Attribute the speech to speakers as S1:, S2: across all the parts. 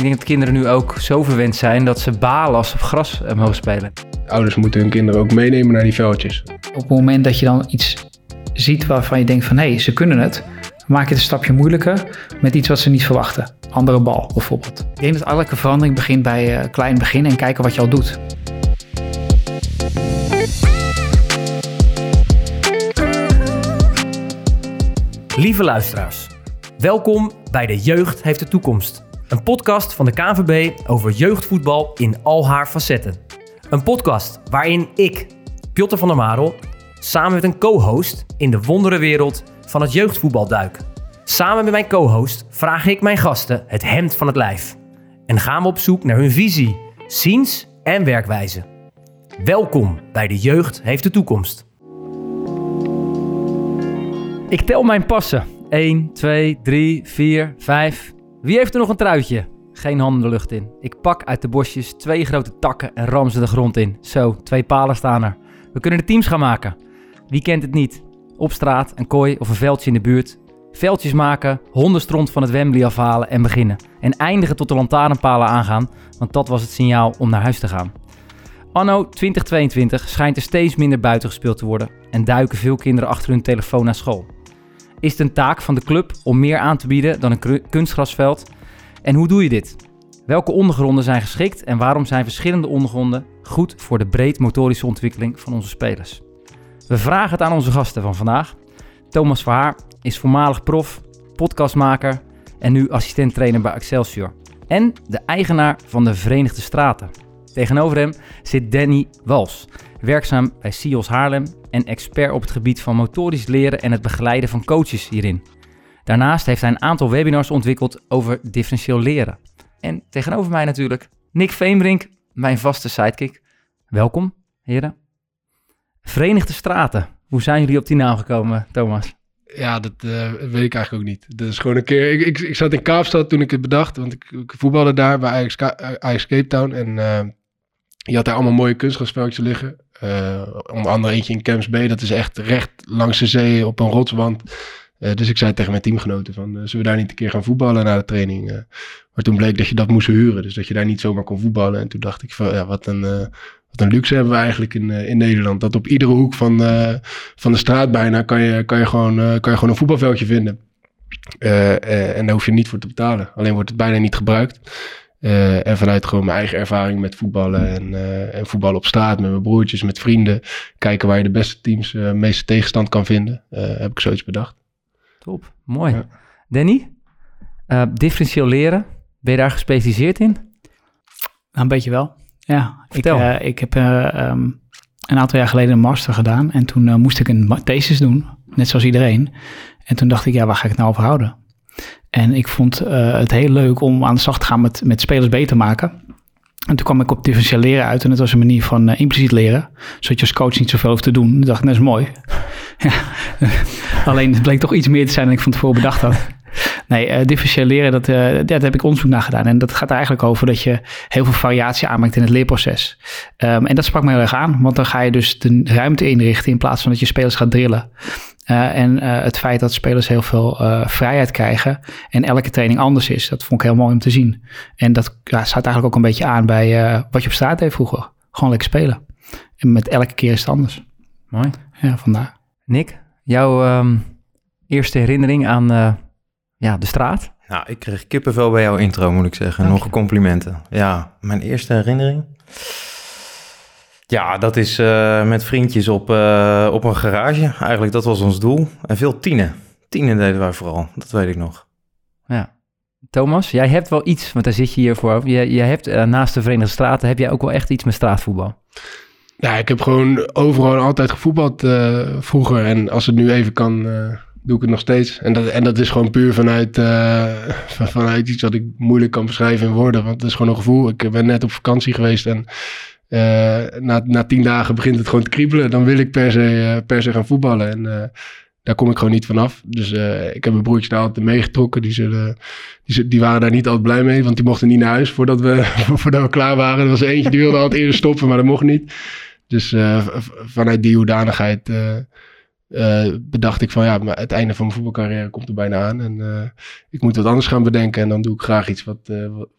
S1: Ik denk dat kinderen nu ook zo verwend zijn dat ze balen als ze op gras eh, mogen spelen.
S2: Ouders moeten hun kinderen ook meenemen naar die veldjes.
S3: Op het moment dat je dan iets ziet waarvan je denkt van hé, hey, ze kunnen het, maak je het een stapje moeilijker met iets wat ze niet verwachten. Andere bal bijvoorbeeld. Ik denk dat elke verandering begint bij uh, klein begin en kijken wat je al doet.
S4: Lieve luisteraars, welkom bij De Jeugd heeft de toekomst. Een podcast van de KNVB over jeugdvoetbal in al haar facetten. Een podcast waarin ik, Piotr van der Marel, samen met een co-host in de wonderenwereld van het jeugdvoetbal duik. Samen met mijn co-host vraag ik mijn gasten het hemd van het lijf. En gaan we op zoek naar hun visie, ziens en werkwijze. Welkom bij De Jeugd heeft de toekomst.
S1: Ik tel mijn passen. 1, 2, 3, 4, 5. Wie heeft er nog een truitje? Geen handen de lucht in. Ik pak uit de bosjes twee grote takken en ram ze de grond in. Zo, twee palen staan er. We kunnen de teams gaan maken. Wie kent het niet? Op straat, een kooi of een veldje in de buurt. Veldjes maken, hondenstront van het Wembley afhalen en beginnen. En eindigen tot de lantaarnpalen aangaan, want dat was het signaal om naar huis te gaan. Anno 2022 schijnt er steeds minder buiten gespeeld te worden en duiken veel kinderen achter hun telefoon naar school. Is het een taak van de club om meer aan te bieden dan een kunstgrasveld? En hoe doe je dit? Welke ondergronden zijn geschikt en waarom zijn verschillende ondergronden goed voor de breed motorische ontwikkeling van onze spelers? We vragen het aan onze gasten van vandaag. Thomas Verhaar is voormalig prof, podcastmaker en nu assistent-trainer bij Excelsior. En de eigenaar van de Verenigde Straten. Tegenover hem zit Danny Wals, werkzaam bij SIOS Haarlem en expert op het gebied van motorisch leren en het begeleiden van coaches hierin. Daarnaast heeft hij een aantal webinars ontwikkeld over differentieel leren. En tegenover mij natuurlijk Nick Veenbrink, mijn vaste sidekick. Welkom, heren. Verenigde Straten. Hoe zijn jullie op die naam gekomen, Thomas?
S2: Ja, dat uh, weet ik eigenlijk ook niet. Dat is gewoon een keer... Ik, ik, zat in Kaapstad toen ik het bedacht, want ik, ik voetbalde daar bij Ajax, Ajax Cape Town. En uh, je had daar allemaal mooie kunstgrasveldjes liggen. Uh, onder andere eentje in Camps Bay. Dat is echt recht langs de zee op een rotswand. Uh, dus ik zei tegen mijn teamgenoten van, uh, zullen we daar niet een keer gaan voetballen na de training? maar toen bleek dat je dat moest huren. Dus dat je daar niet zomaar kon voetballen. En toen dacht ik van, ja, wat een, wat een luxe hebben we eigenlijk in, in Nederland. Dat op iedere hoek van, van de straat bijna kan je, kan, je gewoon, kan je gewoon een voetbalveldje vinden. en daar hoef je niet voor te betalen. Alleen wordt het bijna niet gebruikt. Uh, en vanuit gewoon mijn eigen ervaring met voetballen en, uh, en voetballen op straat met mijn broertjes, met vrienden. Kijken waar je de beste teams, uh, meeste tegenstand kan vinden. heb ik zoiets bedacht.
S1: Top, mooi. Ja. Danny, differentieel leren, ben je daar gespecialiseerd in?
S3: Nou, een beetje wel, ja. Vertel. Ik, ik heb um, een aantal jaar geleden een master gedaan en toen moest ik een thesis doen, net zoals iedereen. En toen dacht ik, ja, waar ga ik het nou over houden? En ik vond uh, het heel leuk om aan de slag te gaan met, met spelers beter maken. En toen kwam ik op differentieel leren uit. En dat was een manier van uh, impliciet leren. Zodat je als coach niet zoveel hoeft te doen. Ik dacht, dat is mooi. Alleen het bleek toch iets meer te zijn dan ik van tevoren bedacht had. Nee, uh, differentieel leren, dat, daar heb ik onderzoek naar gedaan. En dat gaat er eigenlijk over dat je heel veel variatie aanmaakt in het leerproces. Um, en dat sprak me heel erg aan, want dan ga je dus de ruimte inrichten in plaats van dat je spelers gaat drillen. Uh, en uh, het feit dat spelers heel veel uh, vrijheid krijgen en elke training anders is, dat vond ik heel mooi om te zien. En dat ja, staat eigenlijk ook een beetje aan bij wat je op straat deed vroeger. Gewoon lekker spelen. En met elke keer is het anders.
S1: Mooi.
S3: Ja, vandaar.
S1: Nick, jouw um, eerste herinnering aan ja, de straat?
S5: Nou, ik kreeg kippenvel bij jouw intro, moet ik zeggen. Dank Nog complimenten. Ja, mijn eerste herinnering. Ja, dat is uh, met vriendjes op, uh, op een garage. Eigenlijk, dat was ons doel. En veel tienen. Tienen deden wij vooral, dat weet ik nog.
S1: Ja. Thomas, jij hebt wel iets, want daar zit je hier voor. Je, je hebt uh, naast de Verenigde Straten, heb jij ook wel echt iets met straatvoetbal?
S2: Ja, ik heb gewoon overal altijd gevoetbald vroeger. En als het nu even kan, doe ik het nog steeds. En dat, en dat is gewoon puur vanuit, vanuit iets wat ik moeilijk kan beschrijven in woorden. Want het is gewoon een gevoel. Ik ben net op vakantie geweest en na, na tien dagen begint het gewoon te kriebelen. Dan wil ik per se, uh, per se gaan voetballen. En uh, daar kom ik gewoon niet vanaf. Dus ik heb mijn broertje daar altijd meegetrokken. Die, die, die, waren daar niet altijd blij mee. Want die mochten niet naar huis voordat we, voordat we klaar waren. Er was eentje die wilde altijd eerder stoppen, maar dat mocht niet. Dus vanuit die hoedanigheid bedacht ik van ja, maar het einde van mijn voetbalcarrière komt er bijna aan. En ik moet wat anders gaan bedenken. En dan doe ik graag iets wat,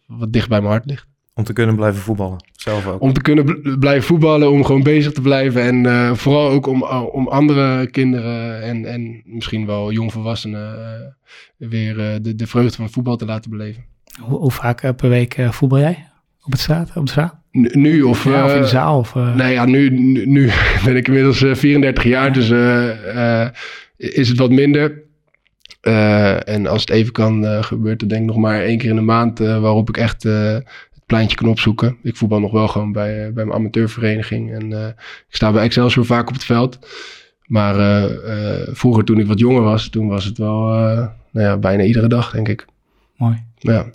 S2: wat dicht bij mijn hart ligt.
S5: Om te kunnen blijven voetballen, zelf ook.
S2: Om te kunnen blijven voetballen, om gewoon bezig te blijven. En uh, vooral ook om, om andere kinderen en, en misschien wel jongvolwassenen uh, weer uh, de, de vreugde van voetbal te laten beleven.
S3: Hoe, hoe vaak per week voetbal jij? Op, het straat, op de straat?
S2: nu of,
S3: ja, of in de zaal? Of,
S2: Nee, ja, nu, nu, nu ben ik inmiddels 34 jaar, ja. dus is het wat minder. en als het even kan, gebeurt het denk ik nog maar één keer in de maand, waarop ik echt pleintje kan opzoeken. Ik voetbal nog wel gewoon bij, uh, bij mijn amateurvereniging. En uh, ik sta bij Excelsior vaak op het veld. Maar uh, vroeger toen ik wat jonger was, toen was het wel nou ja, bijna iedere dag, denk ik.
S3: Mooi.
S2: Ja.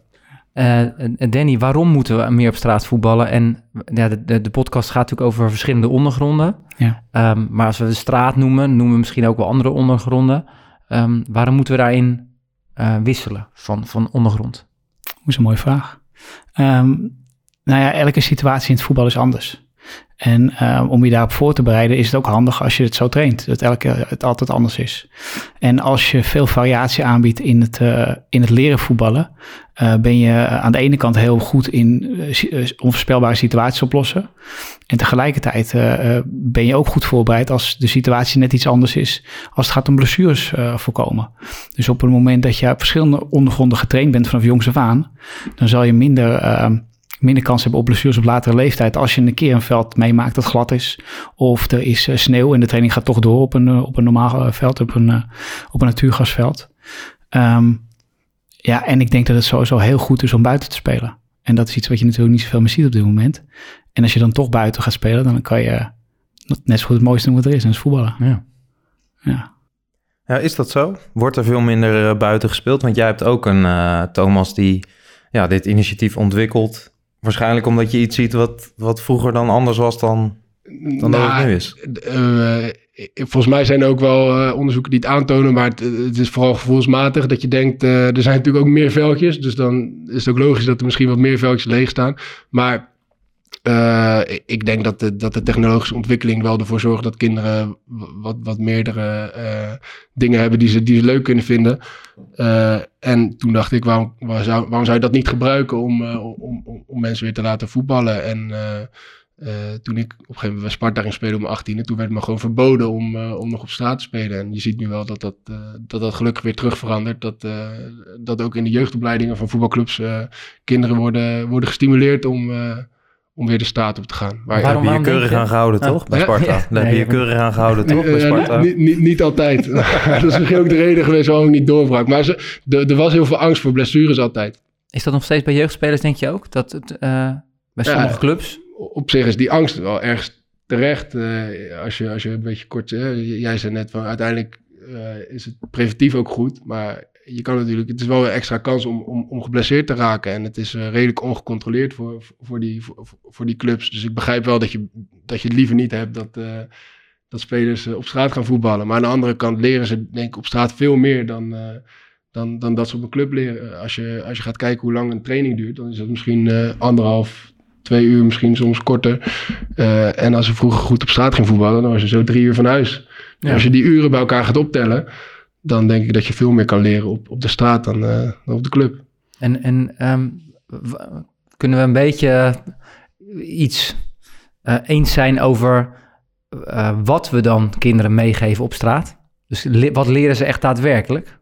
S1: Danny, waarom moeten we meer op straat voetballen? En ja, de, de, de podcast gaat natuurlijk over verschillende ondergronden.
S3: Ja.
S1: Um, maar als we de straat noemen, noemen we misschien ook wel andere ondergronden. Um, waarom moeten we daarin wisselen van, van ondergrond?
S3: Dat is een mooie vraag. Um, nou ja, elke situatie in het voetbal is anders. En uh, om je daarop voor te bereiden is het ook handig als je het zo traint. Dat elke, het altijd anders is. En als je veel variatie aanbiedt in het, uh, in het leren voetballen, uh, ben je aan de ene kant heel goed in onvoorspelbare situaties oplossen. En tegelijkertijd ben je ook goed voorbereid als de situatie net iets anders is. Als het gaat om blessures voorkomen. Dus op het moment dat je op verschillende ondergronden getraind bent vanaf jongs af aan, dan zal je minder ehm, minder kans hebben op blessures op latere leeftijd. Als je een keer een veld meemaakt dat glad is. Of er is uh, sneeuw en de training gaat toch door op een, uh, op een normaal veld, op een, uh, op een natuurgasveld. Um, ja, en ik denk dat het sowieso heel goed is om buiten te spelen. En dat is iets wat je natuurlijk niet zoveel meer ziet op dit moment. En als je dan toch buiten gaat spelen, dan kan je net zo goed het mooiste doen wat er is, en dat is voetballen.
S1: Ja.
S3: ja.
S5: Ja, is dat zo? Wordt er veel minder buiten gespeeld? Want jij hebt ook een Thomas die ja, dit initiatief ontwikkelt Waarschijnlijk omdat je iets ziet wat, wat vroeger dan anders was dan, dan nou, dat het nu is.
S2: Uh, volgens mij zijn er ook wel uh, onderzoeken die het aantonen, maar het, het, is vooral gevoelsmatig dat je denkt, uh, er zijn natuurlijk ook meer veldjes, dus dan is het ook logisch dat er misschien wat meer veldjes leeg staan. Maar uh, ik denk dat de, dat de technologische ontwikkeling wel ervoor zorgt dat kinderen wat, wat meerdere uh, dingen hebben die ze, die leuk kunnen vinden. Uh, en toen dacht ik, waarom, zou, waarom zou je dat niet gebruiken om, om, om, om, mensen weer te laten voetballen? En toen ik op een gegeven moment Sparta ging spelen om 18, toen werd me gewoon verboden om, om nog op straat te spelen. En je ziet nu wel dat dat, dat, dat gelukkig weer terug verandert. Dat, dat ook in de jeugdopleidingen van voetbalclubs kinderen worden, worden gestimuleerd om om weer de straat op te gaan.
S5: Maar waarom, heb je je keurig aan gehouden, toch? Bij Sparta. Daar heb je je keurig aan gehouden, toch? Bij Sparta.
S2: niet, niet, niet, altijd. dat is misschien ook de reden geweest waarom ik niet doorbrak. Maar ze, er, er was heel veel angst voor blessures altijd.
S1: Is dat nog steeds bij jeugdspelers, denk je ook? Dat het, uh, bij sommige ja, clubs?
S2: Op zich is die angst wel ergens terecht. Uh, als, je, als je een beetje kort... Uh, jij zei net van uiteindelijk is het preventief ook goed. Maar je kan natuurlijk, het is wel een extra kans om, om, om geblesseerd te raken. En het is uh, redelijk ongecontroleerd voor, voor, die, voor, voor, die clubs. Dus ik begrijp wel dat je, dat je het liever niet hebt dat, uh, dat spelers uh, op straat gaan voetballen. Maar aan de andere kant leren ze denk ik op straat veel meer dan, dan, dan dat ze op een club leren. Als je, als je gaat kijken hoe lang een training duurt, dan is dat misschien anderhalf, twee uur, misschien soms korter. en als ze vroeger goed op straat ging voetballen, dan was je zo drie uur van huis. Ja. Als je die uren bij elkaar gaat optellen dan denk ik dat je veel meer kan leren op, op de straat dan, uh, dan op de club.
S1: En, en um, kunnen we een beetje iets uh, eens zijn over uh, wat we dan kinderen meegeven op straat? Dus le wat leren ze echt daadwerkelijk?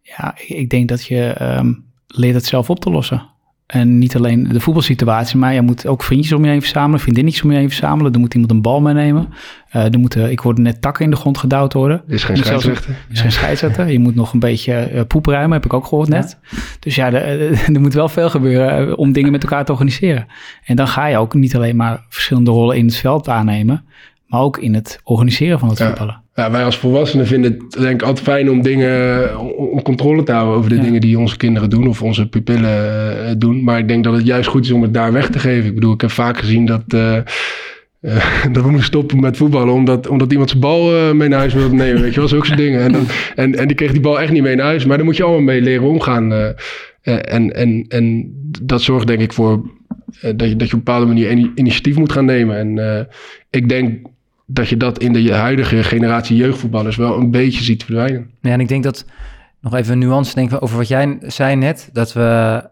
S3: Ja, ik denk dat je um, leert het zelf op te lossen. En niet alleen de voetbalsituatie, maar je moet ook vriendjes om je heen verzamelen, vriendinnetjes om je heen verzamelen. Er moet iemand een bal meenemen. Uh, er moeten, ik hoorde net takken in de grond gedouwd worden.
S2: Er is geen scheidsrechter.
S3: Er is geen scheidsrechter. Je moet nog een beetje uh, poep ruimen, heb ik ook gehoord net. Ja. Dus ja, er, er, moet wel veel gebeuren om dingen met elkaar te organiseren. En dan ga je ook niet alleen maar verschillende rollen in het veld aannemen, maar ook in het organiseren van het
S2: ja.
S3: voetballen.
S2: Ja, wij als volwassenen vinden het denk ik altijd fijn om dingen om controle te houden over de ja. dingen die onze kinderen doen of onze pupillen uh, doen. Maar ik denk dat het juist goed is om het daar weg te geven. Ik bedoel, ik heb vaak gezien dat, uh, uh, dat we moesten stoppen met voetballen omdat, omdat iemand zijn bal mee naar huis wilde nemen. Weet je wel, zulke dingen. En, dan, en, en die kreeg die bal echt niet mee naar huis. Maar daar moet je allemaal mee leren omgaan. en, en, en dat zorgt denk ik voor dat, je, dat je op een bepaalde manier initiatief moet gaan nemen. En ik denk dat je dat in de huidige generatie jeugdvoetballers wel een beetje ziet verdwijnen.
S1: Ja, en ik denk dat, nog even een nuance denken over wat jij zei net, dat we,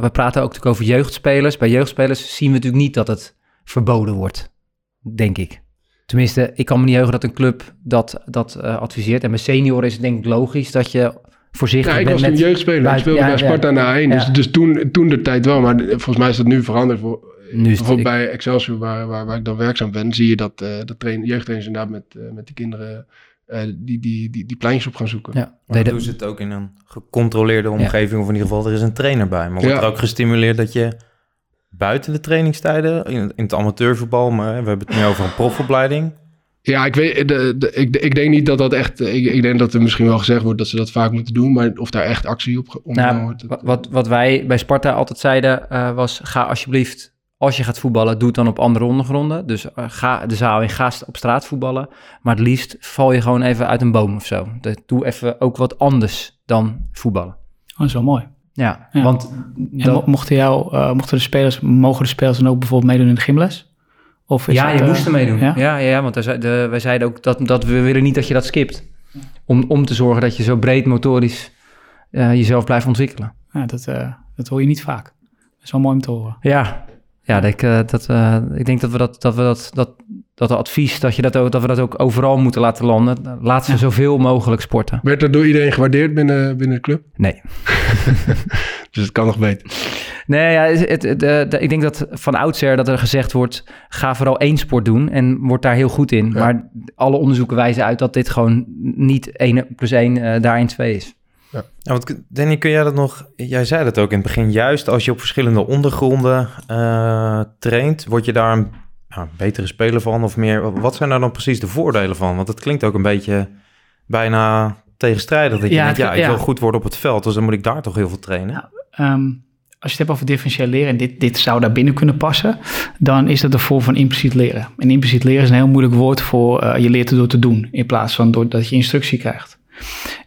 S1: we praten ook natuurlijk over jeugdspelers. Bij jeugdspelers zien we natuurlijk niet dat het verboden wordt, denk ik. Tenminste, ik kan me niet heugen dat een club dat, dat uh, adviseert. En bij senioren is het denk ik logisch dat je voorzichtig
S2: ja, ik
S1: bent
S2: was een jeugdspeler. Ik speelde
S1: ja,
S2: bij Sparta
S1: ja.
S2: na 1. Dus, dus toen, toen de tijd wel. Maar volgens mij is dat nu veranderd. Voor,
S1: Nu
S2: bijvoorbeeld
S1: ik-
S2: bij Excelsior, waar, waar, waar ik dan werkzaam ben, zie je dat, eh dat train, jeugdtrainers inderdaad met, eh, met die kinderen eh, die, die, die, die pleintjes op gaan zoeken.
S1: Ja,
S5: Maar
S1: nee,
S5: dan
S1: dat-
S5: doen ze het ook in een gecontroleerde omgeving, of in ieder geval er is een trainer bij. Maar wordt
S2: Ja.
S5: er ook gestimuleerd dat je buiten de trainingstijden, in, het- in het amateurvoetbal, maar we hebben het nu over een profopleiding.
S2: Ja, ik, weet, de, de, ik, ik denk niet dat dat echt... Ik, ik denk dat er misschien wel gezegd wordt dat ze dat vaak moeten doen. Maar of daar echt actie op ondernomen
S1: Nou,
S2: wordt... dat-
S1: wat- wat, wat wij bij Sparta altijd zeiden eh, was: ga alsjeblieft, als je gaat voetballen, doe het dan op andere ondergronden. Dus eh, ga de zaal in, ga op straat voetballen. Maar het liefst val je gewoon even uit een boom of zo. De- doe even ook wat anders dan voetballen.
S3: Oh, dat is wel mooi.
S1: Ja,
S3: Ja.
S1: want dat-
S3: mochten, jou, eh, mochten de spelers, mogen de spelers dan ook bijvoorbeeld meedoen in de gymles? Of
S1: ja,
S3: dat,
S1: je
S3: eh,
S1: moest er meedoen.
S3: ja?
S1: Ja, ja, ja, want de, wij zeiden ook dat, dat we willen niet dat je dat skipt. Om, om te zorgen dat je zo breed motorisch jezelf blijft ontwikkelen.
S3: Ja, dat, dat hoor je niet vaak. Dat is wel mooi om te horen.
S1: Ja, ja dat ik, eh, dat, eh, ik denk dat we dat, dat we dat, dat, dat advies, dat, je dat, ook, dat we dat ook overal moeten laten landen. Laat ze
S3: Ja.
S1: zoveel mogelijk sporten.
S2: Werd dat door iedereen gewaardeerd binnen, binnen de club?
S1: Nee.
S2: Dus het kan nog beter.
S1: Nee, ja, het, het, het, eh, de- ik denk dat van oudsher dat er gezegd wordt, ga vooral één sport doen en word daar heel goed in.
S2: Ja.
S1: Maar alle onderzoeken wijzen uit dat dit gewoon niet 1 plus 1 daarin 2 is.
S5: Ja, want Danny, kun jij dat nog... Jij zei dat ook in het begin. Juist als je op verschillende ondergronden eh, traint, word je daar een ja, betere speler van of meer? Wat zijn daar dan precies de voordelen van? Want het klinkt ook een beetje bijna tegenstrijdig. Dat je
S3: Ja,
S5: denkt,
S3: het-
S5: ja, ik
S3: ja.
S5: wil goed worden op het veld, dus dan moet ik daar toch heel veel trainen.
S3: Ja. Ehm, als je het hebt over differentieel leren, en dit, dit zou daar binnen kunnen passen, dan is dat de vorm van impliciet leren. En impliciet leren is een heel moeilijk woord voor eh, je leert het door te doen, in plaats van doordat je instructie krijgt.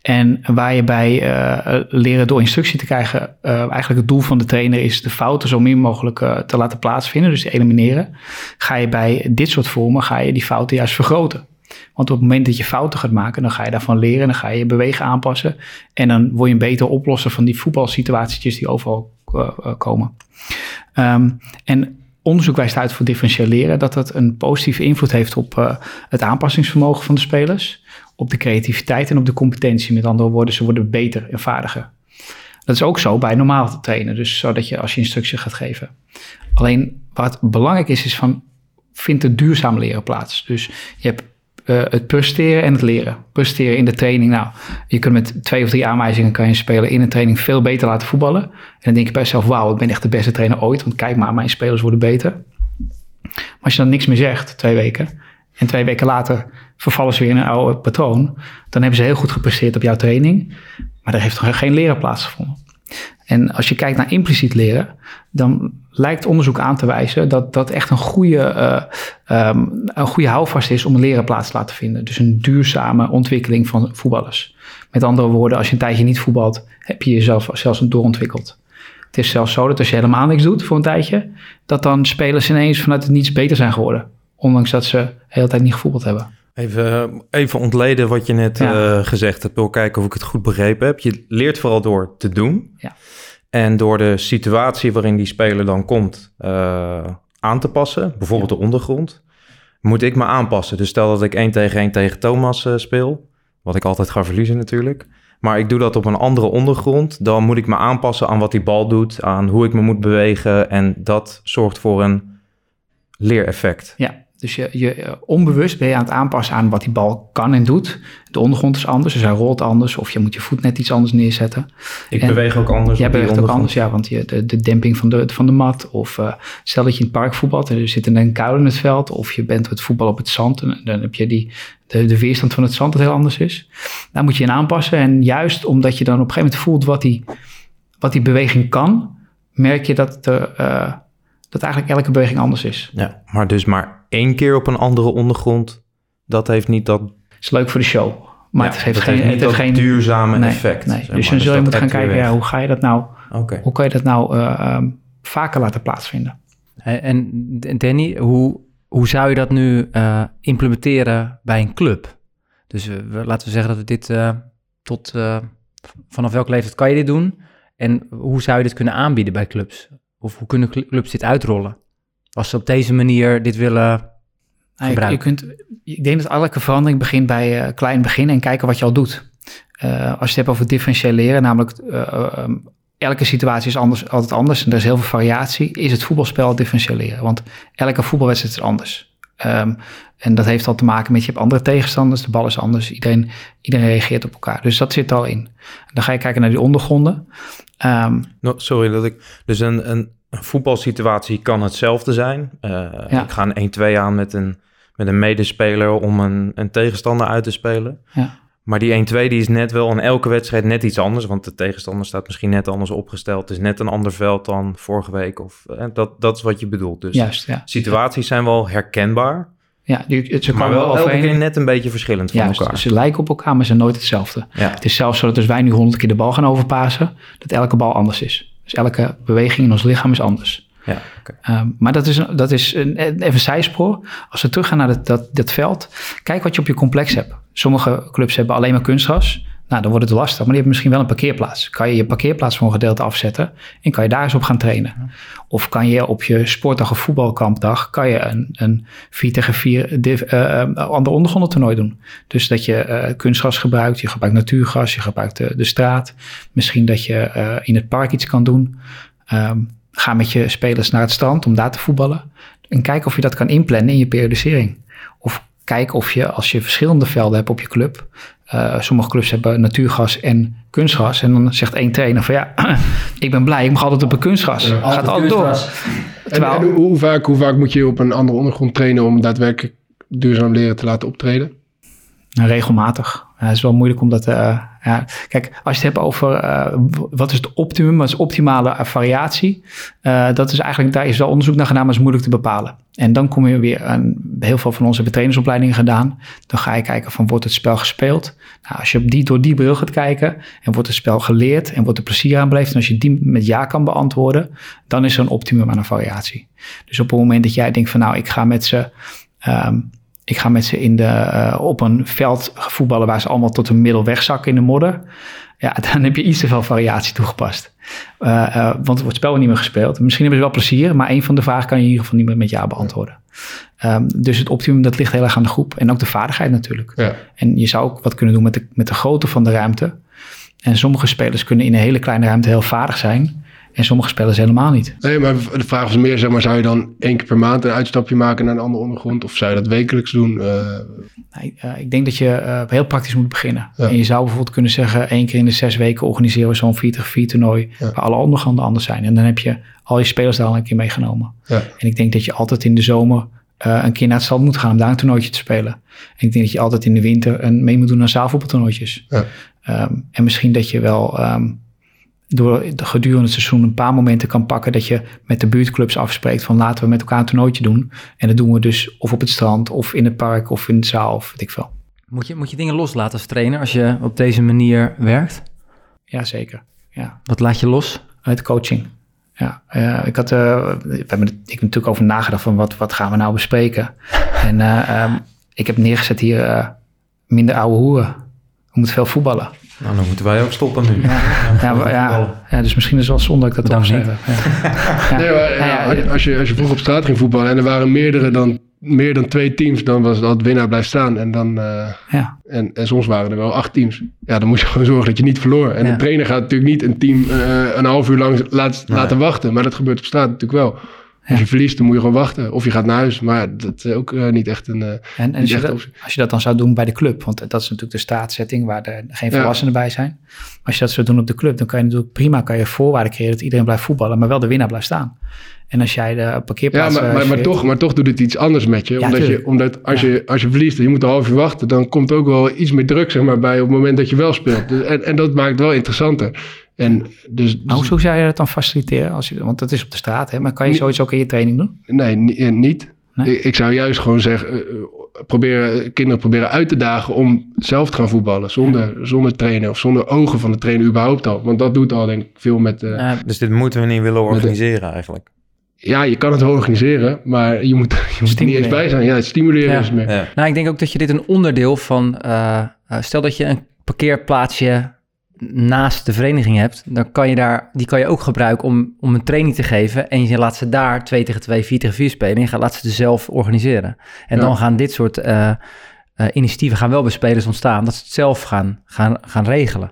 S3: En waar je bij eh, leren door instructie te krijgen, eh, eigenlijk het doel van de trainer is de fouten zo min mogelijk eh, te laten plaatsvinden, dus elimineren. Ga je bij dit soort vormen, ga je die fouten juist vergroten. Want op het moment dat je fouten gaat maken, dan ga je daarvan leren, dan ga je je bewegen aanpassen. En dan word je een beter oplosser van die voetbalsituaties die overal komen. Ehm, en onderzoek wijst uit voor differentieel leren dat dat een positieve invloed heeft op het aanpassingsvermogen van de spelers, op de creativiteit en op de competentie. Met andere woorden, ze worden beter en vaardiger. Dat is ook zo bij normaal trainen, dus zodat je als je instructie gaat geven. Alleen wat belangrijk is, is van vindt het duurzaam leren plaats. Dus je hebt eh, het presteren en het leren. Presteren in de training. Nou, je kunt met twee of drie aanwijzingen kan je een speler in een training veel beter laten voetballen. En dan denk je bij jezelf, wauw, ik ben echt de beste trainer ooit. Want kijk maar, mijn spelers worden beter. Maar als je dan niks meer zegt, twee weken. En twee weken later vervallen ze weer in een oude patroon. Dan hebben ze heel goed gepresteerd op jouw training. Maar er heeft geen leren plaatsgevonden. En als je kijkt naar impliciet leren, dan lijkt onderzoek aan te wijzen dat dat echt een goede, eh, ehm, een goede houvast is om leren plaats te laten vinden. Dus een duurzame ontwikkeling van voetballers. Met andere woorden, als je een tijdje niet voetbalt, heb je jezelf zelfs doorontwikkeld. Het is zelfs zo dat als je helemaal niks doet voor een tijdje, dat dan spelers ineens vanuit het niets beter zijn geworden. Ondanks dat ze de hele tijd niet gevoetbald hebben.
S5: Even, even ontleden wat je net
S3: Ja.
S5: eh, gezegd hebt. Wil kijken of ik het goed begrepen heb. Je leert vooral door te doen.
S3: Ja.
S5: En door de situatie waarin die speler dan komt eh, aan te passen. Bijvoorbeeld de ondergrond. Moet ik me aanpassen. Dus stel dat ik 1 tegen 1 tegen Thomas eh, speel. Wat ik altijd ga verliezen natuurlijk. Maar ik doe dat op een andere ondergrond. Dan moet ik me aanpassen aan wat die bal doet. Aan hoe ik me moet bewegen. En dat zorgt voor een leereffect.
S3: Ja, dus je, je, eh, onbewust ben je aan het aanpassen aan wat die bal kan en doet. De ondergrond is anders, dus hij rolt anders. Of je moet je voet net iets anders neerzetten.
S5: Ik
S3: En
S5: beweeg ook anders.
S3: Jij beweegt ook
S5: ondergrond.
S3: anders, ja, want je, de, de demping van de, van de mat. Of eh, stel dat je in het park voetbalt en er zit een kuil in het veld. Of je bent het voetbal op het zand. En dan heb je die, de, de weerstand van het zand dat heel anders is. Daar moet je in aanpassen. En juist omdat je dan op een gegeven moment voelt wat die, wat die beweging kan, merk je dat, de, eh, dat eigenlijk elke beweging anders is.
S5: Ja, maar dus maar één keer op een andere ondergrond, dat heeft niet dat,
S3: is leuk voor de show. Maar
S5: ja,
S3: het heeft
S5: dat
S3: geen,
S5: niet
S3: het heeft
S5: dat
S3: geen
S5: duurzame
S3: nee,
S5: effect.
S3: Nee.
S5: zeg maar.
S3: Dus dan zul je moeten gaan kijken, ja, hoe ga je dat nou,
S5: Oké.
S3: hoe kan je dat nou eh, ehm, vaker laten plaatsvinden?
S1: En en Danny, hoe, hoe zou je dat nu uh, implementeren bij een club? Dus we, laten we zeggen dat we dit uh, tot vanaf welke leeftijd kan je dit doen? En hoe zou je dit kunnen aanbieden bij clubs? Of hoe kunnen clubs dit uitrollen? Als ze op deze manier dit willen
S3: nou, je, kunt, ik denk dat elke verandering begint bij uh, klein begin en kijken wat je al doet. Uh, als je het hebt over differentiëren, namelijk uh, um, elke situatie is anders, altijd anders en er is heel veel variatie, is het voetbalspel differentiëren. Want elke voetbalwedstrijd is anders. Um, en dat heeft al te maken met je hebt andere tegenstanders, de bal is anders, iedereen, iedereen reageert op elkaar. Dus dat zit al in. Dan ga je kijken naar die ondergronden.
S5: Um, no, sorry dat ik. Dus een, een een voetbalsituatie kan hetzelfde zijn. Uh, ja. Ik ga een 1-2 aan met een, met een medespeler om een, een tegenstander uit te spelen. Ja. Maar die 1-2 die is net wel in elke wedstrijd net iets anders. Want de tegenstander staat misschien net anders opgesteld. Het is net een ander veld dan vorige week. Of, eh, dat, dat is wat je bedoelt. Dus Juist, ja. situaties zijn wel herkenbaar.
S3: Ja, die, ze
S5: maar wel elke keer net een beetje verschillend van elkaar.
S3: Ze lijken op elkaar, maar ze zijn nooit hetzelfde. Ja. Het is zelfs zo dat als wij nu honderd keer de bal gaan overpassen, dat elke bal anders is. Dus elke beweging in ons lichaam is anders. Ja, okay. um, maar dat is, dat is een, even zijspoor. Als we teruggaan naar dat, dat, dat veld, kijk wat je op je complex hebt. Sommige clubs hebben alleen maar kunstgras. Nou, dan wordt het lastig, maar die hebben misschien wel een parkeerplaats. Kan je je parkeerplaats voor een gedeelte afzetten en kan je daar eens op gaan trainen. Of kan je op je sportdag of voetbalkampdag kan je een, een 4 tegen 4 div, uh, ander ondergrondentoernooi doen. Dus dat je uh, kunstgras gebruikt, je gebruikt natuurgas, je gebruikt de, de straat. Misschien dat je uh, in het park iets kan doen. Um, ga met je spelers naar het strand om daar te voetballen. En kijk of je dat kan inplannen in je periodisering. Of kijk of je, als je verschillende velden hebt op je club. Uh, sommige clubs hebben natuurgas en kunstgas. En dan zegt één trainer van ja, ik ben blij, ik mag altijd op een kunstgas. Ja, Gaat altijd door.
S2: Terwijl, en, hoe, vaak, hoe vaak moet je op een andere ondergrond trainen om daadwerkelijk duurzaam leren te laten optreden?
S3: Nou, regelmatig. het is wel moeilijk om dat... Uh, ja. Kijk, als je het hebt over uh, wat is het optimum, wat is optimale variatie, uh, dat is eigenlijk, daar is wel onderzoek naar gedaan, maar is moeilijk te bepalen. En dan kom je weer aan, heel veel van onze hebben trainersopleidingen gedaan. Dan ga je kijken van, wordt het spel gespeeld? Nou, als je die, door die bril gaat kijken en wordt het spel geleerd en wordt er plezier aan beleefd en als je die met ja kan beantwoorden, dan is er een optimum aan een variatie. Dus op het moment dat jij denkt van, nou, ik ga met ze... Um, ik ga met ze in de, uh, op een veld voetballen waar ze allemaal tot een middel wegzakken in de modder. Ja, dan heb je iets te veel variatie toegepast. Uh, uh, want het wordt spel niet meer gespeeld. Misschien hebben ze wel plezier, maar een van de vragen kan je in ieder geval niet meer met ja beantwoorden. Um, dus het optimum dat ligt heel erg aan de groep en ook de vaardigheid natuurlijk. Ja. En je zou ook wat kunnen doen met de, met de grootte van de ruimte. En sommige spelers kunnen in een hele kleine ruimte heel vaardig zijn. En sommige spelers helemaal niet.
S2: Nee, maar de vraag was meer, zeg maar, zou je dan één keer per maand een uitstapje maken naar een andere ondergrond? Of zou je dat wekelijks doen? Uh...
S3: Nee, uh, ik denk dat je uh, heel praktisch moet beginnen. En je zou bijvoorbeeld kunnen zeggen, één keer in de zes weken organiseren we zo'n 4 4 toernooi. Ja. Waar alle ondergronden anders zijn. En dan heb je al je spelers daar al een keer meegenomen. Ja. En ik denk dat je altijd in de zomer een keer naar het stad moet gaan om daar een toernooitje te spelen. En ik denk dat je altijd in de winter een, mee moet doen aan zaalvoetbaltoernooitjes. Ja. Um, en misschien dat je wel... Um, door gedurende het seizoen een paar momenten kan pakken dat je met de buurtclubs afspreekt van laten we met elkaar een toernooitje doen. En dat doen we dus of op het strand of in het park of in de zaal of weet ik veel.
S1: Moet je, moet je dingen loslaten als trainer als je op deze manier werkt?
S3: Ja, zeker. Ja.
S1: Wat laat je los?
S3: Uit coaching. Ja, uh, ik had uh, we hebben ik heb natuurlijk over nagedacht van wat, wat gaan we nou bespreken. En uh, um, ik heb neergezet hier minder oude hoeren. We moeten veel voetballen.
S5: Nou, dan moeten wij ook stoppen nu.
S3: Ja, ja, ja, ja, dus misschien is het wel zonde dat ik dat opzet.
S2: Ja. Nee, als, je, als je vroeger op straat ging voetballen en er waren meerdere dan, meer dan twee teams, dan was dat winnaar blijft staan. En, dan, uh, ja. en, en soms waren er wel acht teams. Ja, dan moet je gewoon zorgen dat je niet verloor. En de trainer gaat natuurlijk niet een team uh, een half uur lang laat, laten wachten. Maar dat gebeurt op straat natuurlijk wel. Als je verliest, dan moet je gewoon wachten. Of je gaat naar huis. Maar dat is ook uh, niet echt een. Uh,
S3: en, en als, je dat, als, je dat, dan zou doen bij de club, want dat is natuurlijk de staatsetting waar er geen volwassenen bij zijn. Als je dat zou doen op de club, dan kan je natuurlijk prima kan je voorwaarden creëren dat iedereen blijft voetballen, maar wel de winnaar blijft staan. En als jij de parkeerplaats...
S2: Ja, maar, maar, maar toch, maar toch doet het iets anders met je. omdat, je omdat als, je, als je verliest en je moet een half uur wachten... dan komt ook wel iets meer druk zeg maar, bij op het moment dat je wel speelt. Dus, en, en dat maakt het wel interessanter. En dus,
S3: dus, hoe zou je dat dan faciliteren? Als je, want dat is op de straat, hè? maar kan je zoiets ook in je training doen?
S2: Nee, eh, niet. Nee? Ik, zou juist gewoon zeggen, uh, proberen, kinderen proberen uit te dagen om zelf te gaan voetballen. Zonder, zonder trainen of zonder ogen van de trainer überhaupt al. Want dat doet al denk ik veel met... Uh,
S5: dus dit moeten we niet willen organiseren eigenlijk?
S2: ja, je kan het wel organiseren, maar je moet, je moet er niet eens bij zijn. Ja, het stimuleren is meer. Ja.
S1: Nou, ik denk ook dat je dit een onderdeel van... Uh, stel dat je een parkeerplaatsje naast de vereniging hebt, dan kan je daar, die kan je ook gebruiken om, om een training te geven. En je laat ze daar 2 tegen 2, 4 tegen 4 spelen. En je gaat, laat ze zelf organiseren. En dan gaan dit soort uh, uh, initiatieven gaan wel bij spelers ontstaan. Dat ze het zelf gaan, gaan, gaan regelen.